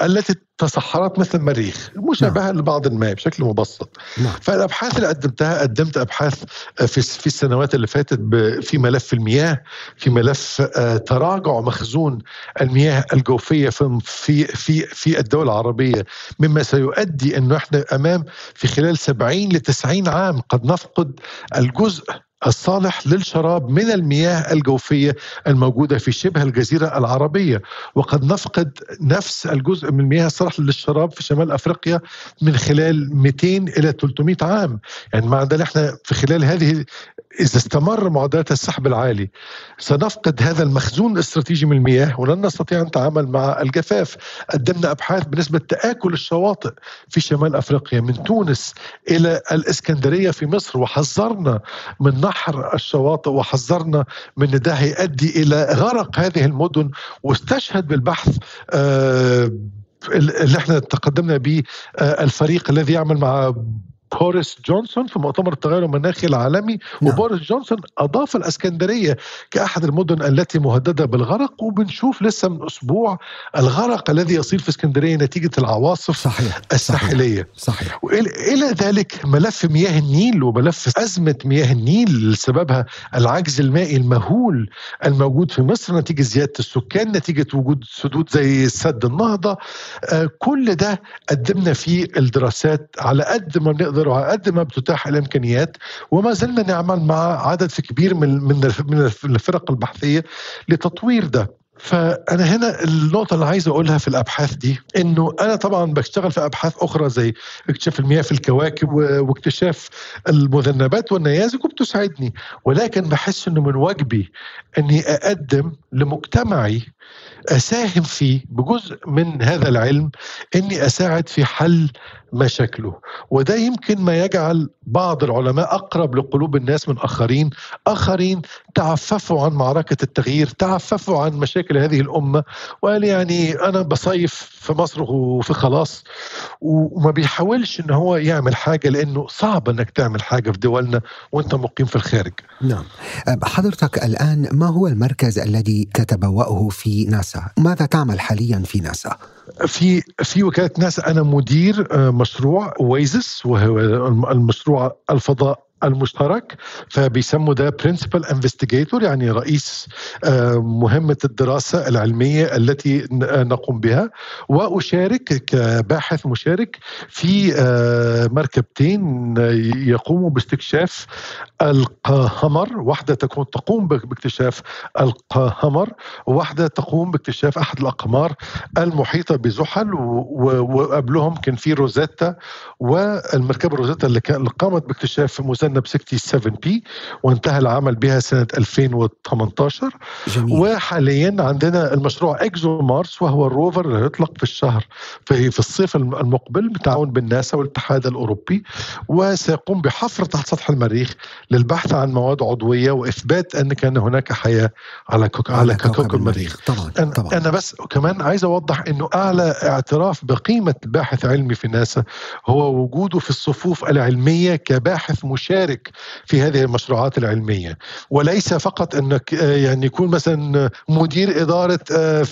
التي تصحرت مثل المريخ مشابهة نعم. لبعض ما بشكل مبسط نعم. فالأبحاث اللي قدمتها قدمت أبحاث في في السنوات اللي فاتت في ملف المياه في ملف تراجع مخزون المياه الجوفية في في في في الدول العربية مما سيؤدي إنه إحنا أمام في خلال 70 ل 90 عام قد نفقد الجزء الصالح للشراب من المياه الجوفية الموجودة في شبه الجزيرة العربية. وقد نفقد نفس الجزء من المياه الصالح للشراب في شمال أفريقيا من خلال 200 إلى 300 عام. يعني معنى إحنا في خلال هذه إذا استمر معدلات السحب العالي سنفقد هذا المخزون الاستراتيجي من المياه ولن نستطيع أن نتعامل مع الجفاف. قدمنا أبحاث بنسبة تآكل الشواطئ في شمال أفريقيا من تونس إلى الإسكندرية في مصر وحذرنا من الشواطئ وحذرنا من ده هيؤدي إلى غرق هذه المدن واستشهد بالبحث آه اللي إحنا تقدمنا به آه الفريق الذي يعمل مع بوريس جونسون في مؤتمر التغير المناخي العالمي نعم. وبوريس جونسون أضاف الإسكندرية كأحد المدن التي مهددة بالغرق وبنشوف لسه من أسبوع الغرق الذي يصير في إسكندرية نتيجة العواصف صحيح. الساحلية صحيح. والى ذلك ملف مياه النيل وملف أزمة مياه النيل سببها العجز المائي المهول الموجود في مصر نتيجة زيادة السكان نتيجة وجود سدود زي سد النهضة آه كل ده قدمنا فيه الدراسات على قد ما بنقدر وعلى قد ما بتتاح الإمكانيات وما زلنا نعمل مع عدد كبير من من من الفرق البحثية لتطوير ده. فأنا هنا النقطة اللي عايز أقولها في الأبحاث دي إنه أنا طبعا بشتغل في أبحاث أخرى زي اكتشاف المياه في الكواكب واكتشاف المذنبات والنيازك وبتسعدني ولكن بحس إنه من واجبي إني أقدم لمجتمعي أساهم فيه بجزء من هذا العلم إني أساعد في حل مشاكله. وده يمكن ما يجعل بعض العلماء أقرب لقلوب الناس من آخرين. آخرين تعففوا عن معركة التغيير تعففوا عن مشاكل هذه الأمة. وقال يعني أنا بصيف في مصر وفي خلاص وما بيحاولش إن هو يعمل حاجة لأنه صعب إنك تعمل حاجة في دولنا وأنت مقيم في الخارج. نعم. حضرتك الآن ما هو المركز الذي تتبوأه في ماذا تعمل حاليا في ناسا؟ في في وكالة ناسا أنا مدير مشروع OASIS وهو المشروع الفضاء المشترك فبيسموا ده principal investigator يعني رئيس مهمة الدراسة العلمية التي نقوم بها. وأشارك كباحث مشارك في مركبتين يقوموا باستكشاف القمر واحدة تكون تقوم باكتشاف القمر وواحده تقوم باكتشاف أحد الأقمار المحيطة بزحل وقبلهم كان في روزيتا. والمركبة روزيتا اللي قامت باكتشاف مذنب 67 بي وانتهى العمل بها سنة 2018 جميل. وحاليا عندنا المشروع اكزو مارس وهو الروفر اللي هيطلق في الشهر في, في الصيف المقبل بالتعاون بالناسا والاتحاد الأوروبي وسيقوم بحفر تحت سطح المريخ للبحث عن مواد عضوية وإثبات أن كان هناك حياة على كوك على كوكب المريخ. طبعا أنا, طبعا. أنا بس كمان عايز أوضح إنه أعلى اعتراف بقيمة باحث علمي في ناسا هو وجوده في الصفوف العلمية كباحث مشارك في هذه المشروعات العلمية. وليس فقط أنك يعني يكون مثلا مدير إدارة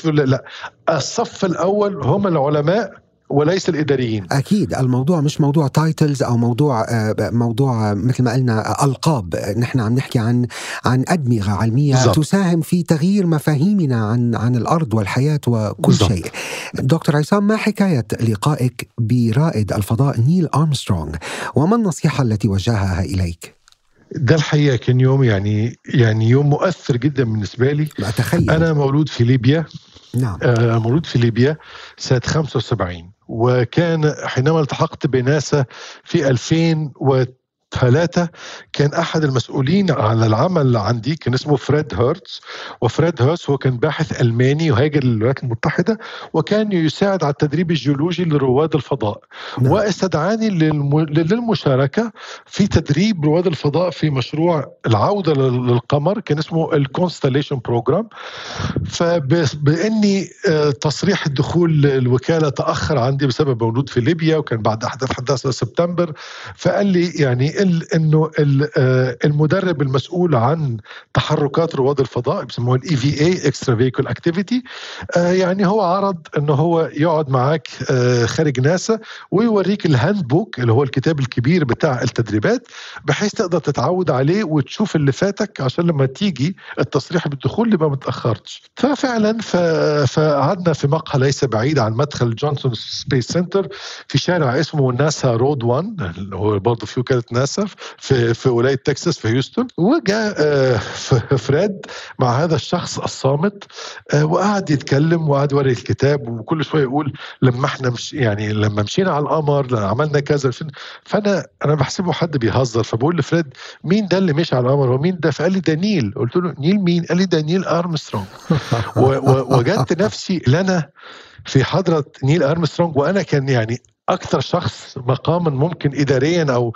لا الصف الأول هم العلماء وليس الإداريين. أكيد الموضوع مش موضوع titles أو موضوع موضوع مثل ما قلنا ألقاب. نحن عم نحكي عن عن أدمغة علمية بالزبط. تساهم في تغيير مفاهيمنا عن عن الأرض والحياة وكل بالزبط. شيء. دكتور عصام ما حكاية لقائك برائد الفضاء نيل أرمسترونغ؟ وما النصيحة التي وجهها إليك؟ ده الحقيقة كان يوم يعني يعني يوم مؤثر جدا بالنسبة لي. أتخيل. أنا مولود في ليبيا. نعم. آه مولود في ليبيا سنة 75 وكان حينما التحقت بناسا في 2003 ثلاثة كان أحد المسؤولين على العمل عندي كان اسمه فريد هيرتز وفريد هيرتز هو كان باحث ألماني وهاجر للولايات المتحدة وكان يساعد على التدريب الجيولوجي لرواد الفضاء. نعم. واستدعاني للمشاركة في تدريب رواد الفضاء في مشروع العودة للقمر كان اسمه ال Constellation Program فبإني تصريح الدخول الوكالة تأخر عندي بسبب مولود في ليبيا وكان بعد أحداث 11 سبتمبر. فقال لي يعني انه المدرب المسؤول عن تحركات رواد الفضاء بيسموه ال EVA extravehicular activity يعني هو عرض انه هو يقعد معاك خارج ناسا ويوريك ال handbook اللي هو الكتاب الكبير بتاع التدريبات بحيث تقدر تتعود عليه وتشوف اللي فاتك عشان لما تيجي التصريح بالدخول يبقى ما تأخرتش. ففعلا فقعدنا في مقهى ليس بعيد عن مدخل Johnson Space Center في شارع اسمه NASA Road 1 اللي هو برضه في وكالة ناسا. في في ولاية تكساس في هيوستن وجاء فريد مع هذا الشخص الصامت وقعد يتكلم وقعد يوري الكتاب وكل شوية يقول لما إحنا مش يعني لما مشينا على القمر عملنا كذا فأنا أنا بحسبه حد بيهزر فبقول لفريد مين ده اللي مشي على القمر؟ هو مين ده؟ فقال لي ده نيل قلت له نيل مين؟ قال لي ده نيل ارمسترونج ووجدت نفسي لنا في حضرة نيل أرمسترونج وأنا كان يعني أكثر شخص مقاما ممكن اداريا أو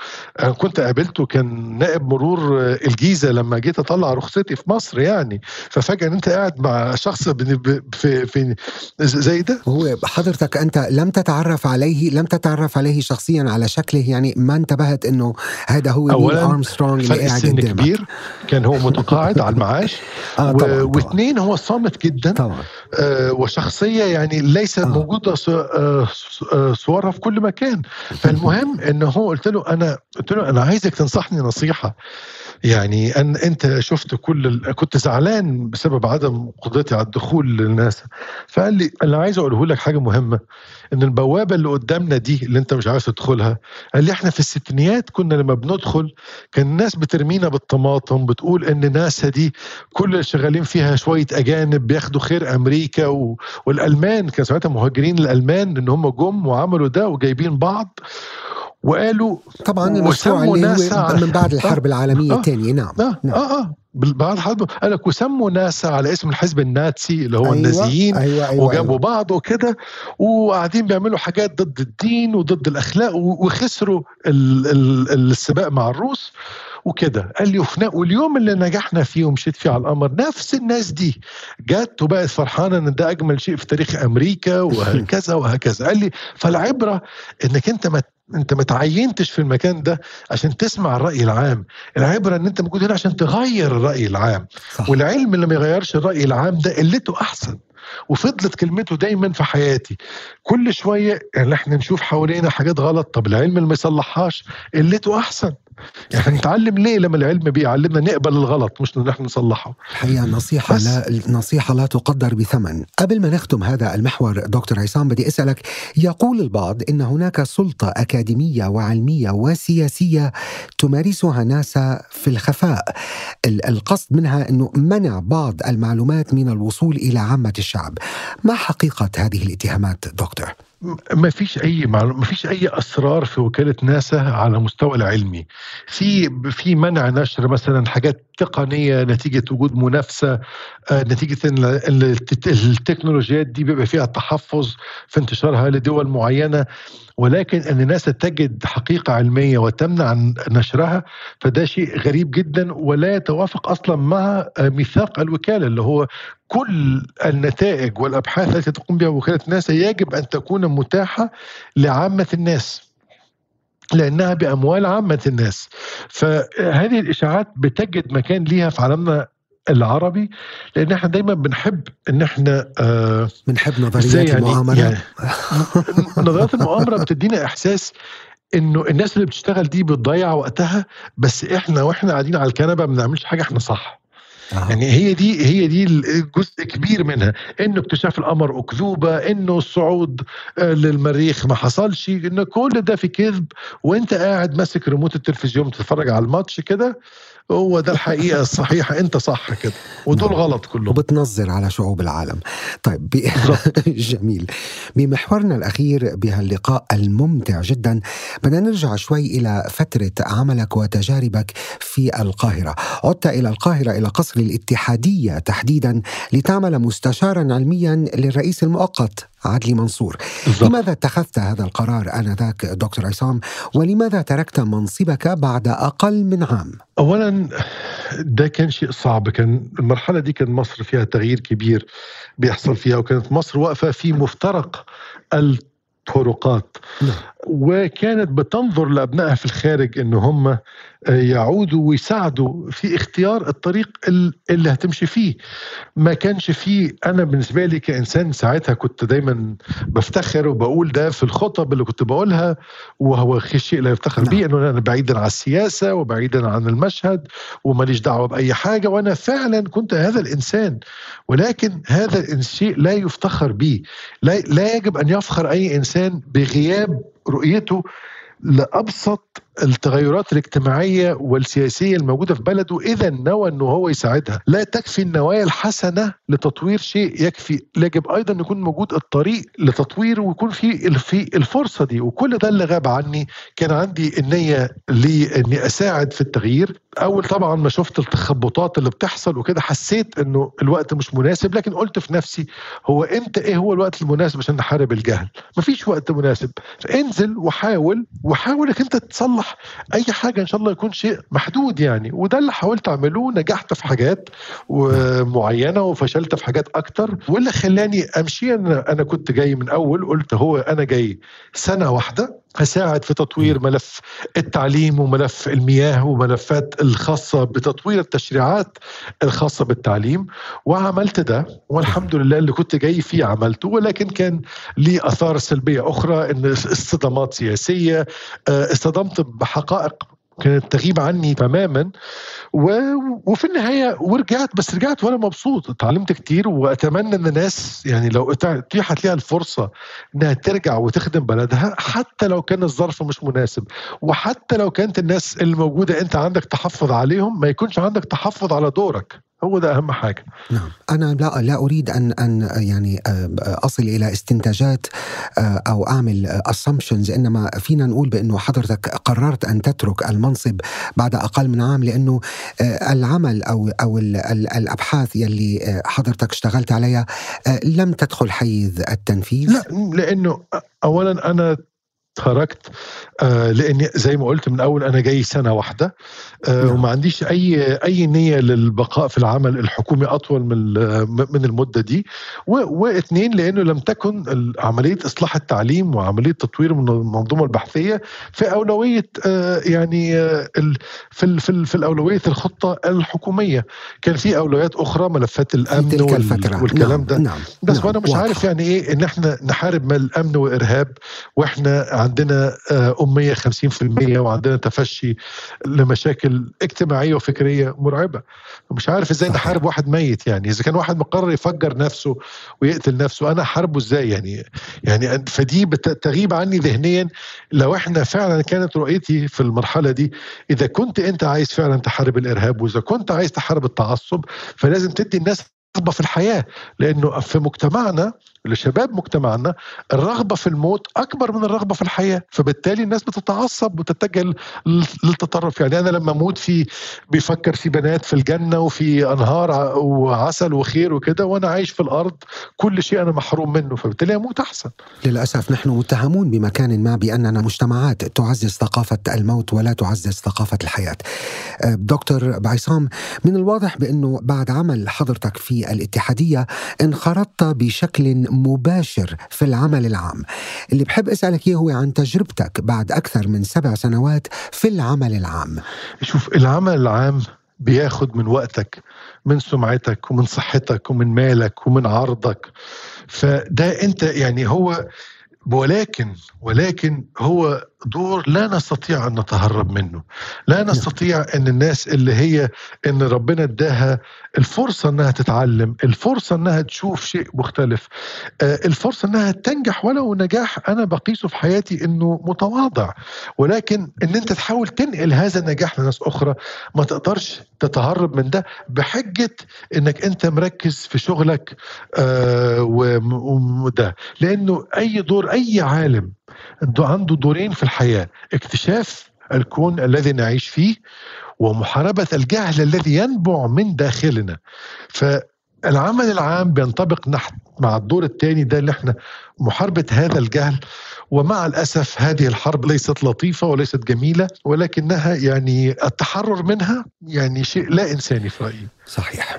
كنت قابلته كان نائب مرور الجيزة لما جيت أطلع رخصتي في مصر يعني. ففجأة أنت قاعد مع شخص في في زي ده؟ هو حضرتك أنت لم تتعرف عليه لم تتعرف عليه شخصيا على شكله يعني ما انتبهت إنه هذا هو نيل ارمسترونج اللي قاعد قدامك. كبير كان هو متقاعد على المعاش. آه طبعا و... واثنين هو صامت جدا. طبعا. آه وشخصية يعني ليست آه. موجودة صورها في كل مكان. فالمهم إنه هو قلت له أنا قلت له أنا عايزك تنصحني نصيحة. يعني أن أنت شفت كل. كنت زعلان بسبب عدم قدرتي على الدخول للناس فقال لي أنا عايز أقوله لك حاجة مهمة إن البوابة اللي قدامنا دي اللي أنت مش عايز تدخلها قال لي إحنا في الستينيات كنا لما بندخل كان الناس بترمينا بالطماطم بتقول إن ناسا دي كل اللي شغالين فيها شوية أجانب بياخدوا خير أمريكا و... والألمان كان ساعتها مهاجرين الألمان إن هم جم وعملوا ده وجايبين بعض وقالوا طبعا المشروع اللي هو من بعد الحرب العالمية آه. الثانية نعم. آه. نعم. آه. آه. بعد الحرب. قال لك وسموا ناسا على اسم الحزب الناتسي اللي هو أيوة. النازيين أيوة أيوة وجابوا أيوة. بعض وكده وقاعدين بيعملوا حاجات ضد الدين وضد الأخلاق وخسروا ال- ال- السباق مع الروس وكده. قال لي واليوم اللي نجحنا فيه ومشيت فيه على القمر نفس الناس دي جت وبقت فرحانة إن ده أجمل شيء في تاريخ أمريكا وهكذا وهكذا. قال لي فالعبرة إنك أنت ما انت ما تعينتش في المكان ده عشان تسمع الرأي العام. العبرة ان انت موجود هنا عشان تغير الرأي العام. صح. والعلم اللي ما يغيرش الرأي العام ده قلته أحسن. وفضلت كلمته دايما في حياتي. كل شوية يعني إحنا نشوف حوالينا حاجات غلط طب العلم اللي ما يصلحهاش قلته أحسن. يعني نتعلم ليه لما العلم بيعلمنا نقبل الغلط مش ان إحنا نصلحه الحقيقة نصيحة بس. لا نصيحة لا تقدر بثمن قبل ما نختم هذا المحور دكتور عصام بدي أسألك يقول البعض إن هناك سلطة أكاديمية وعلمية وسياسية تمارسها ناسا في الخفاء ال- القصد منها أنه منع بعض المعلومات من الوصول إلى عامة الشعب ما حقيقة هذه الاتهامات دكتور؟ ما فيش أي معلومة ما فيش أي أسرار في وكالة ناسا على مستوى العلمي. في في منع نشر مثلا حاجات تقنية نتيجة وجود منافسة آه، نتيجة إن ال- الت- التكنولوجيات دي بيبقى فيها تحفظ في انتشارها لدول معينة. ولكن أن ناسا تجد حقيقة علمية وتمنع نشرها فده شيء غريب جدا ولا يتوافق أصلا مع ميثاق الوكالة اللي هو كل النتائج والأبحاث التي تقوم بها وكالة ناسا يجب أن تكون متاحة لعامة الناس لأنها بأموال عامة الناس. فهذه الإشاعات بتجد مكان ليها في عالمنا العربي لأن إحنا دايما بنحب إن إحنا آه بنحب نظريات يعني- المؤامرة. يعني نظريات المؤامرة بتدينا إحساس إنه الناس اللي بتشتغل دي بتضيع وقتها بس إحنا وإحنا قاعدين على الكنبة ما بنعملش حاجة إحنا صح. آه. يعني هي دي هي دي جزء كبير منها إنه اكتشاف القمر أكذوبة إنه الصعود آه، للمريخ ما حصلش إن كل ده في كذب وإنت قاعد ماسك ريموت التلفزيون بتتفرج على الماتش كده هو ده الحقيقة الصحيحة. أنت صح كده. ودول غلط كلهم. وبتنظر على شعوب العالم. طيب ب... جميل. بمحورنا الأخير بهاللقاء الممتع جدا بدنا نرجع شوي إلى فترة عملك وتجاربك في القاهرة. عدت إلى القاهرة إلى قصر الاتحادية تحديدا لتعمل مستشارا علميا للرئيس المؤقت. عدلي منصور. بالظبط. لماذا اتخذت هذا القرار آنذاك دكتور عصام؟ ولماذا تركت منصبك بعد أقل من عام؟ اولا ده كان شيء صعب. كان المرحلة دي كان مصر فيها تغيير كبير بيحصل فيها وكانت مصر واقفة في مفترق الطرقات. نعم. وكانت بتنظر لأبنائها في الخارج إن هم يعودوا ويساعدوا في اختيار الطريق ال- اللي هتمشي فيه. ما كانش فيه أنا بالنسبة لي كإنسان ساعتها كنت دايما بفتخر وبقول ده في الخطب اللي كنت بقولها وهو شيء لا يفتخر نعم. به إنه أنا بعيدا عن السياسة وبعيدا عن المشهد وماليش دعوة بأي حاجة وأنا فعلا كنت هذا الإنسان. ولكن هذا الشيء لا يفتخر به. لا, لا يجب أن يفخر أي إنسان بغياب رؤيته لأبسط التغيرات الاجتماعية والسياسية الموجودة في بلده إذا نوى إنه هو يساعدها. لا تكفي النوايا الحسنة لتطوير شيء يكفي. يجب أيضا يكون موجود الطريق لتطويره ويكون في في الفرصة دي. وكل ده اللي غاب عني كان عندي النية لاني أساعد في التغيير. أول طبعا ما شفت التخبطات اللي بتحصل وكده حسيت إنه الوقت مش مناسب. لكن قلت في نفسي هو إمتى إيه هو الوقت المناسب عشان نحارب الجهل؟ مفيش وقت مناسب. انزل وحاول وحاول إنك أنت تصلح أي حاجة إن شاء الله يكون شيء محدود يعني. وده اللي حاولت أعمله نجحت في حاجات معينة وفشلت في حاجات أكتر. واللي خلاني أمشي أنا أنا كنت جاي من أول قلت هو أنا جاي سنة واحدة. هساعد في تطوير ملف التعليم وملف المياه وملفات الخاصة بتطوير التشريعات الخاصة بالتعليم. وعملت ده والحمد لله اللي كنت جاي فيه عملته ولكن كان لي أثار سلبية أخرى إن اصطدامات سياسية اصطدمت بحقائق كانت تغيب عني تماما. و... وفي النهاية ورجعت بس رجعت وأنا مبسوط. اتعلمت كتير وأتمنى إن الناس يعني لو اتيحت ليها الفرصة إنها ترجع وتخدم بلدها حتى لو كان الظرف مش مناسب. وحتى لو كانت الناس الموجودة أنت عندك تحفظ عليهم ما يكونش عندك تحفظ على دورك. هو ده أهم حاجة. نعم. أنا لا لا أريد أن أن يعني أصل إلى استنتاجات أو أعمل اسامبشنز إنما فينا نقول بأنه حضرتك قررت أن تترك المنصب بعد أقل من عام لأنه العمل أو أو الأبحاث يلي حضرتك اشتغلت عليها لم تدخل حيز التنفيذ؟ لا لأنه اولا أنا تركت آه لأني زي ما قلت من اول أنا جاي سنة واحدة آه. وما عنديش أي أي نية للبقاء في العمل الحكومي أطول من من المدة دي واثنين لأنه لم تكن عملية إصلاح التعليم وعملية تطوير من المنظومة البحثية في أولوية آه يعني آه في في في الأولوية الخطة الحكومية كان في أولويات أخرى ملفات الأمن تلك الفترة. والكلام نعم. ده نعم. بس نعم. وأنا مش واضح. عارف يعني إيه إن إحنا نحارب الامن وإرهاب وإحنا عندنا أمية 50% وعندنا تفشي لمشاكل اجتماعية وفكرية مرعبة. مش عارف إزاي. نحارب واحد ميت يعني. إذا كان واحد مقرر يفجر نفسه ويقتل نفسه أنا احاربه إزاي يعني؟ يعني فدي تغيب عني ذهنيا. لو إحنا فعلا كانت رؤيتي في المرحلة دي إذا كنت أنت عايز فعلا تحارب الإرهاب وإذا كنت عايز تحارب التعصب فلازم تدي الناس رغبه في الحياة. لأنه في مجتمعنا لشباب مجتمعنا الرغبة في الموت أكبر من الرغبة في الحياة فبالتالي الناس بتتعصب وتتجه للتطرف. يعني أنا لما أموت في بيفكر في بنات في الجنة وفي أنهار وعسل وخير وكده وأنا عايش في الأرض كل شيء أنا محروم منه فبالتالي أموت أحسن. للأسف نحن متهمون بمكان ما بأننا مجتمعات تعزز ثقافة الموت ولا تعزز ثقافة الحياة. دكتور بعصام من الواضح بأنه بعد عمل حضرتك في الاتحادية انخرطت بشكل مباشر في العمل العام. اللي بحب أسألك إياه هو عن تجربتك بعد أكثر من سبع سنوات في العمل العام. شوف العمل العام بياخد من وقتك من سمعتك ومن صحتك ومن مالك ومن عرضك. فده أنت يعني هو ولكن ولكن هو دور لا نستطيع أن نتهرب منه. لا نستطيع أن الناس اللي هي إن ربنا اداها الفرصة إنها تتعلم الفرصة إنها تشوف شيء مختلف الفرصة إنها تنجح ولو نجاح. أنا بقيسه في حياتي إنه متواضع ولكن إن أنت تحاول تنقل هذا النجاح لناس أخرى ما تقدرش تتهرب من ده بحجة إنك أنت مركز في شغلك وده. لأنه أي دور أي عالم عنده دورين في الحياة. اكتشاف الكون الذي نعيش فيه ومحاربة الجهل الذي ينبع من داخلنا. فالعمل العام بينطبق نحت مع الدور الثاني ده اللي إحنا محاربة هذا الجهل. ومع الأسف هذه الحرب ليست لطيفة وليست جميلة ولكنها يعني التحرر منها يعني شيء لا إنساني في رأيي. صحيح.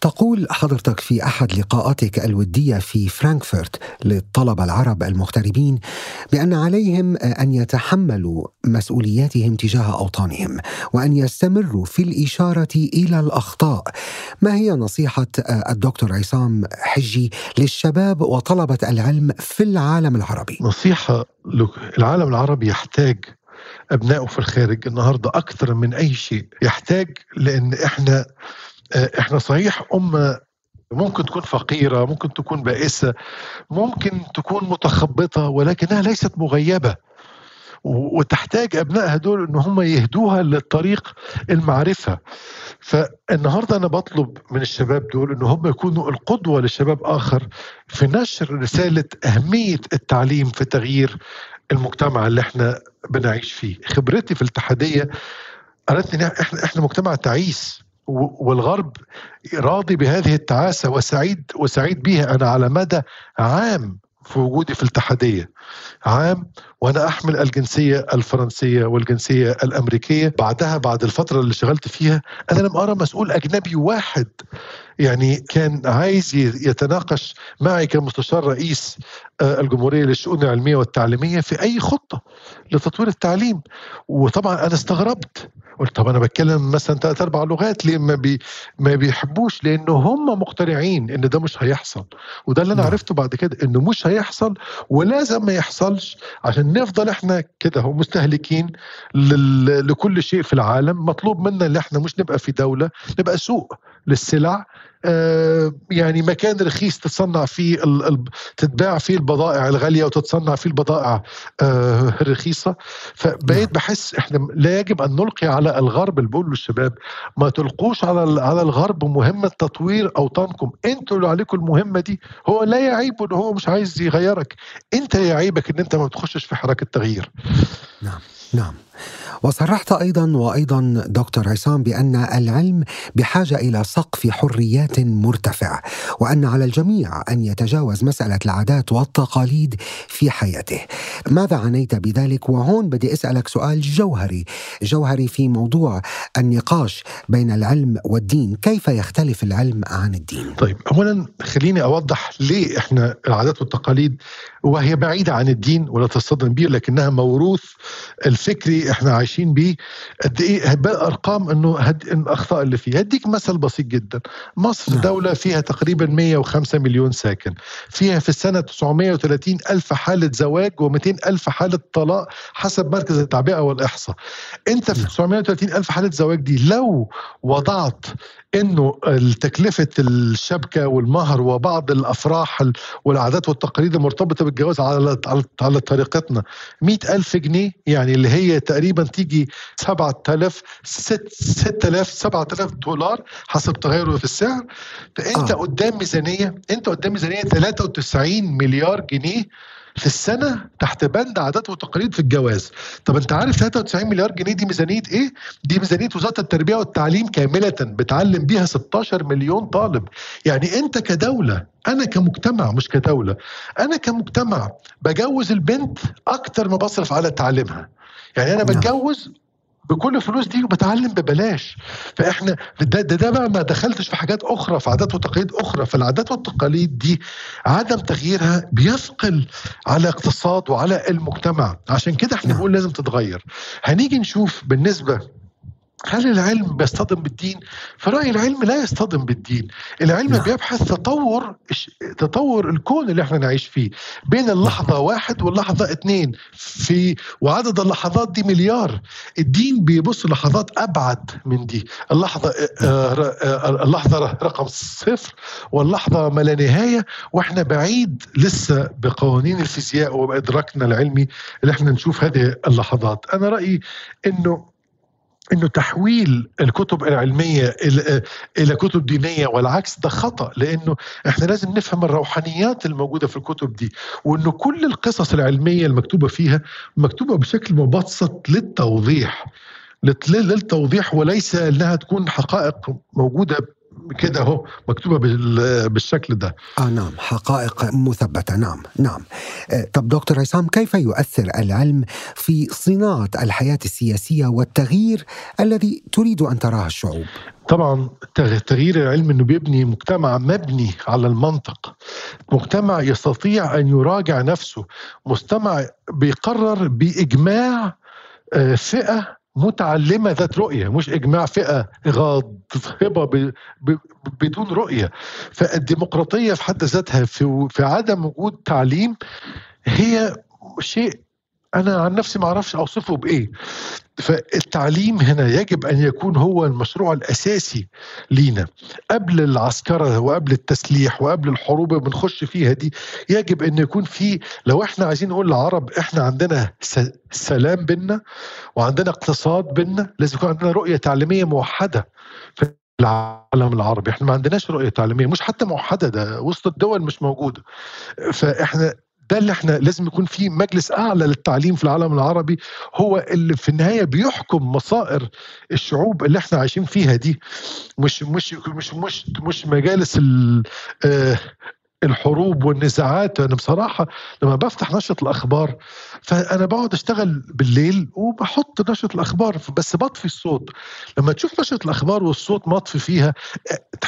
تقول حضرتك في أحد لقاءاتك الودية في فرانكفورت للطلبة العرب المغتربين بأن عليهم أن يتحملوا مسؤولياتهم تجاه أوطانهم وأن يستمروا في الإشارة إلى الأخطاء. ما هي نصيحة الدكتور عصام حجي للشباب وطلبة العلم في العالم العربي؟ نصيحة العالم العربي يحتاج ابنائه في الخارج النهارده أكثر من أي شيء، يحتاج لأن إحنا إحنا صحيح أمة ممكن تكون فقيرة ممكن تكون بائسة ممكن تكون متخبطة ولكنها ليست مغيبة. وتحتاج أبنائها دول إن هم يهدوها للطريق المعرفة. فالنهاردة أنا بطلب من الشباب دول إن هم يكونوا القدوة لشباب آخر في نشر رسالة أهمية التعليم في تغيير المجتمع اللي إحنا بنعيش فيه. خبرتي في الاتحادية قالتني إحنا إحنا مجتمع تعيس. والغرب راضي بهذه التعاسة وسعيد وسعيد بها. أنا على مدى عام في وجودي في الاتحادية. عام وأنا أحمل الجنسية الفرنسية والجنسية الأمريكية. بعدها بعد الفترة اللي اشتغلت فيها أنا لم أرى مسؤول أجنبي واحد. يعني كان عايز يتناقش معي كمستشار رئيس آه، الجمهورية للشؤون العلمية والتعليمية في أي خطة لتطوير التعليم. وطبعا أنا استغربت. قلت طب أنا بتكلم مثلا ثلاث أربع لغات ليه ما بي ما بيحبوش؟ لأنه هم مقتنعين إن ده مش هيحصل. وده اللي أنا نعم. عرفته بعد كده إنه مش هيحصل ولازم ما يحصلش عشان نفضل إحنا كده مستهلكين لكل شيء في العالم. مطلوب منا إن إحنا مش نبقى في دولة نبقى سوق للسلع يعني مكان رخيص تتصنع فيه تتباع فيه البضائع الغالية وتتصنع فيه البضائع آه، الرخيصة. فبقيت نعم. بحس إحنا لا يجب أن نلقي على الغرب اللي بقول للشباب ما تلقوش على على الغرب مهمة تطوير أوطانكم. أنتوا اللي عليكم المهمة دي. هو لا يعيب إن هو مش عايز يغيرك. أنت يعيبك إن أنت ما بتخشش في حراك التغيير نعم. نعم وصرحت أيضا وأيضا دكتور عصام بأن العلم بحاجة إلى سقف حريات مرتفع وأن على الجميع أن يتجاوز مسألة العادات والتقاليد في حياته. ماذا عنيت بذلك؟ وهون بدي أسألك سؤال جوهري، جوهري في موضوع النقاش بين العلم والدين، كيف يختلف العلم عن الدين؟ طيب، اولا خليني أوضح ليه إحنا العادات والتقاليد وهي بعيدة عن الدين ولا تصطدم به لكنها موروث الفكري إحنا عايشين بيه. قد إيه ارقام إنه هد... الأخطاء اللي فيه هديك مثل بسيط جدا. مصر نعم. دولة فيها تقريبا 105 مليون ساكن. فيها في السنة 930 ألف حالة زواج و200 ألف حالة طلاق حسب مركز التعبئة والإحصاء. أنت في 930 نعم. ألف حالة زواج دي لو وضعت إنه تكلفه الشبكة والمهر وبعض الأفراح والعادات والتقاليد المرتبطة بالجواز على على طريقتنا 100000 جنيه يعني اللي هي تقريبا تيجي 7000 6000 7000 دولار حسب تغيره في السعر فأنت آه. قدام ميزانية أنت قدام ميزانية 93 مليار جنيه في السنة تحت بند عادات وتقاليد في الجواز. طب انت عارف 93 مليار جنيه دي ميزانية إيه؟ دي ميزانية وزارة التربية والتعليم كاملة بتعلم بيها 16 مليون طالب. يعني انت كدولة أنا كمجتمع مش كدولة أنا كمجتمع بجوز البنت أكتر ما بصرف على تعليمها. يعني أنا نعم. بتجوز بكل الفلوس دي وبتعلم ببلاش. فإحنا ده, ده ده بقى ما دخلتش في حاجات أخرى في عادات وتقاليد أخرى. فالعادات والتقاليد دي عدم تغييرها بيثقل على اقتصاد وعلى المجتمع. عشان كده إحنا. بنقول لازم تتغير. هنيجي نشوف بالنسبة هل العلم بيصطدم بالدين؟ فرأي العلم لا يصطدم بالدين، العلم نعم. بيبحث تطور تطور الكون اللي إحنا نعيش فيه بين اللحظة نعم. واحد واللحظة اثنين في وعدد اللحظات دي مليار، الدين بيبص لحظات أبعد من دي، اللحظة آه، نعم. آه، اللحظة رقم صفر واللحظة ما لا نهاية وإحنا بعيد لسه بقوانين الفيزياء وبإدراكنا العلمي اللي إحنا نشوف هذه اللحظات، أنا رأيي إنه إنه تحويل الكتب العلمية إلى كتب دينية والعكس ده خطأ لأنه إحنا لازم نفهم الروحانيات الموجودة في الكتب دي وإنه كل القصص العلمية المكتوبة فيها مكتوبة بشكل مبسط للتوضيح للتوضيح وليس إنها تكون حقائق موجودة كده اهو مكتوبة بالشكل ده. آه نعم. حقائق مثبتة. نعم نعم. آه، طب دكتور عصام كيف يؤثر العلم في صناعة الحياة السياسية والتغيير الذي تريد أن تراه الشعوب؟ طبعا تغيير العلم إنه بيبني مجتمع مبني على المنطق. مجتمع يستطيع أن يراجع نفسه. مجتمع بيقرر بإجماع آه، فئة متعلمة ذات رؤية مش إجماع فئة غاضبة بدون رؤية. فالديمقراطية في حد ذاتها في, في عدم وجود تعليم هي شيء أنا عن نفسي ما أعرفش أوصفه بإيه. فالتعليم هنا يجب أن يكون هو المشروع الأساسي لينا. قبل العسكرة وقبل التسليح وقبل الحروب اللي بنخش فيها دي يجب أن يكون في لو إحنا عايزين نقول للعرب إحنا عندنا سلام بينا وعندنا اقتصاد بينا لازم يكون عندنا رؤية تعليمية موحدة في العالم العربي. إحنا ما عندناش رؤية تعليمية مش حتى موحدة ده وسط الدول مش موجودة. فإحنا ده اللي إحنا لازم يكون في مجلس أعلى للتعليم في العالم العربي هو اللي في النهاية بيحكم مصائر الشعوب اللي إحنا عايشين فيها دي. مش مش مش مش مش مجالس ال آه، الحروب والنزاعات. أنا بصراحة لما بفتح نشرة الأخبار فأنا بقعد أشتغل بالليل وبحط نشرة الأخبار بس بطفي الصوت. لما تشوف نشرة الأخبار والصوت مطفي فيها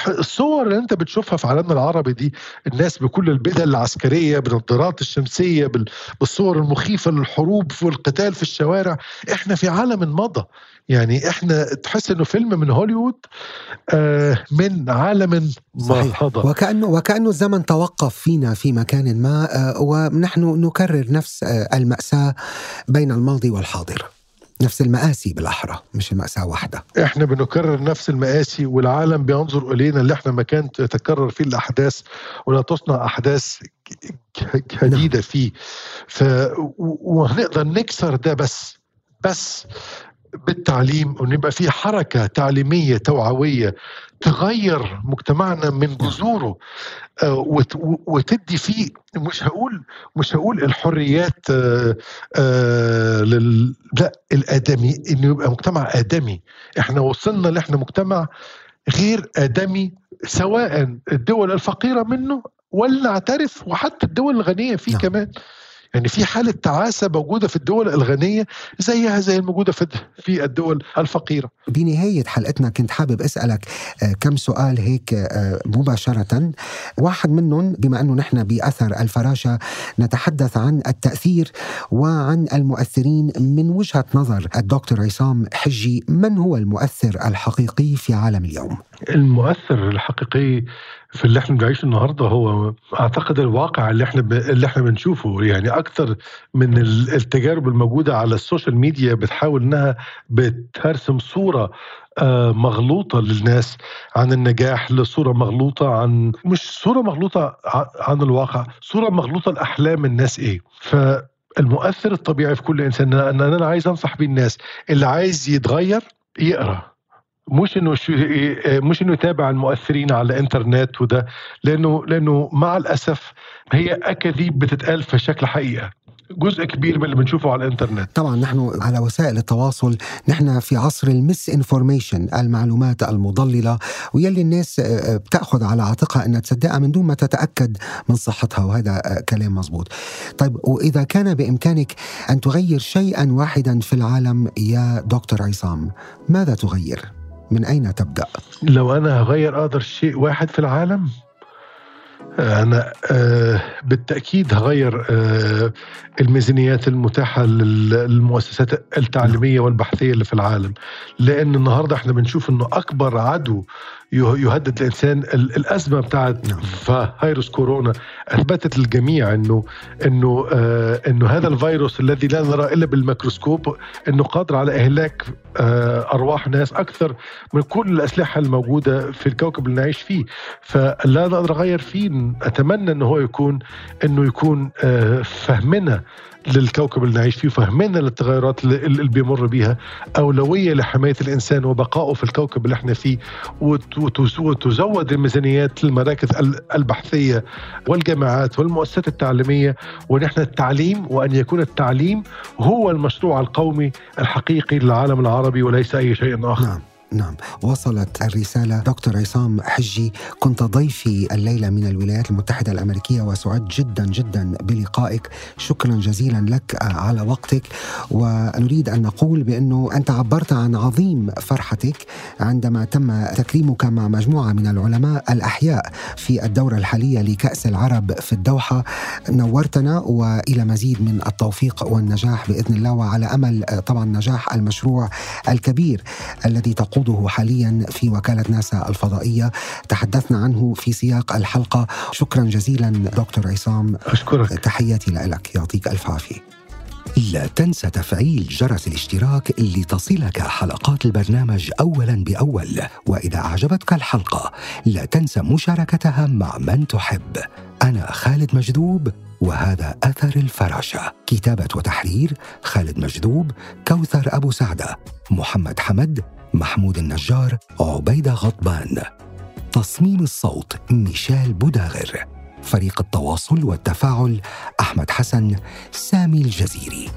الصور اللي أنت بتشوفها في عالمنا العربي دي الناس بكل البدل العسكرية بالنظارات الشمسية بالصور المخيفة للحروب والقتال في الشوارع إحنا في عالم مضى يعني إحنا تحس إنه فيلم من هوليوود آه من عالم صحيح. وكانه وكأنه الزمن توقف فينا في مكان ما آه ونحن نكرر نفس آه المأساة بين الماضي والحاضر نفس المآسي بالأحرى مش المأساة واحدة إحنا بنكرر نفس المآسي والعالم بينظر إلينا اللي إحنا ما كانت تتكرر فيه الأحداث ولا تصنع أحداث جديدة نعم. فيه ف... وهنقدر نكسر ده بس بس بالتعليم وإن يبقى في حركة تعليمية توعوية تغير مجتمعنا من جذوره آه، وتدي فيه مش هقول مش هقول الحريات آه، آه، لل لا الآدمي إنه يبقى مجتمع آدمي. إحنا وصلنا لاحنا مجتمع غير آدمي سواء الدول الفقيرة منه ولا نعترف وحتى الدول الغنية فيه نعم. كمان. يعني في حالة تعاسة موجودة في الدول الغنية زيها زي الموجودة في الدول الفقيرة. بنهاية حلقتنا كنت حابب أسألك آه، كم سؤال هيك آه، مباشرة. واحد منهم بما أنه نحن بأثر الفراشة نتحدث عن التأثير وعن المؤثرين من وجهة نظر الدكتور عصام حجي. من هو المؤثر الحقيقي في عالم اليوم؟ المؤثر الحقيقي في اللي إحنا بنعيشه النهارده هو أعتقد الواقع اللي إحنا ب... اللي إحنا بنشوفه. يعني أكثر من التجارب الموجودة على السوشيال ميديا بتحاول إنها بترسم صورة آه، مغلوطة للناس عن النجاح لصورة مغلوطة عن مش صورة مغلوطة عن الواقع صورة مغلوطة لأحلام الناس إيه. ف المؤثر الطبيعي في كل إنسان إن أنا عايز أنصح بيه الناس اللي عايز يتغير يقرأ. مش إنه شو مش إنه يتابع المؤثرين على الإنترنت وده لأنه لأنه مع الأسف هي أكاذيب بتتقال في شكل حقيقة جزء كبير من اللي بنشوفه على الإنترنت. طبعا نحن على وسائل التواصل نحن في عصر المس انفورميشن المعلومات المضللة ويلي الناس آه، بتأخذ على عاتقها إنها تصدقها من دون ما تتأكد من صحتها وهذا آه، كلام مزبوط طيب وإذا كان بإمكانك أن تغير شيئا واحدا في العالم يا دكتور عصام ماذا تغير؟ من أين تبدأ؟ لو أنا هغير أقدر شيء واحد في العالم أنا آه، بالتأكيد هغير آه، الميزانيات المتاحة للمؤسسات التعليمية والبحثية اللي في العالم لأن النهاردة إحنا بنشوف أنه أكبر عدو يهدد الإنسان الأزمة بتاعت نعم. فيروس كورونا. أثبتت للجميع انه إنه آه إنه هذا الفيروس الذي لا نرى إلا بالميكروسكوب إنه قادر على إهلاك آه أرواح ناس أكثر من كل الأسلحة الموجودة في الكوكب اللي نعيش فيه. فلا نقدر أغير فيه. أتمنى إنه هو يكون إنه يكون آه فهمنا للكوكب اللي نعيش فيه وفهمنا للتغيرات اللي بيمر بيها أولوية لحماية الإنسان وبقائه في الكوكب اللي إحنا فيه وتزود الميزانيات للمراكز البحثية والجامعات والمؤسسات التعليمية ونحن التعليم وأن يكون التعليم هو المشروع القومي الحقيقي للعالم العربي وليس أي شيء آخر نعم. نعم. وصلت الرسالة دكتور عصام حجي. كنت ضيفي الليلة من الولايات المتحدة الأمريكية وسعدت جدا جدا بلقائك. شكرا جزيلا لك على وقتك. ونريد أن نقول بأنه أنت عبرت عن عظيم فرحتك عندما تم تكريمك مع مجموعة من العلماء الأحياء في الدورة الحالية لكأس العرب في الدوحة. نورتنا وإلى مزيد من التوفيق والنجاح بإذن الله. وعلى أمل طبعا نجاح المشروع الكبير الذي تقوم تخوضه حاليا في وكالة ناسا الفضائية. تحدثنا عنه في سياق الحلقة. شكرا جزيلا دكتور عصام. أشكرك. تحياتي لك. يعطيك ألف عافية. لا تنسى تفعيل جرس الاشتراك لتصلك حلقات البرنامج اولا بأول. وإذا أعجبتك الحلقة لا تنسى مشاركتها مع من تحب. أنا خالد مجذوب وهذا أثر الفراشة. كتابة وتحرير خالد مجذوب كوثر أبو سعدة محمد حمد محمود النجار عبيدة غضبان. تصميم الصوت ميشيل بوداغر. فريق التواصل والتفاعل أحمد حسن سامي الجزيري.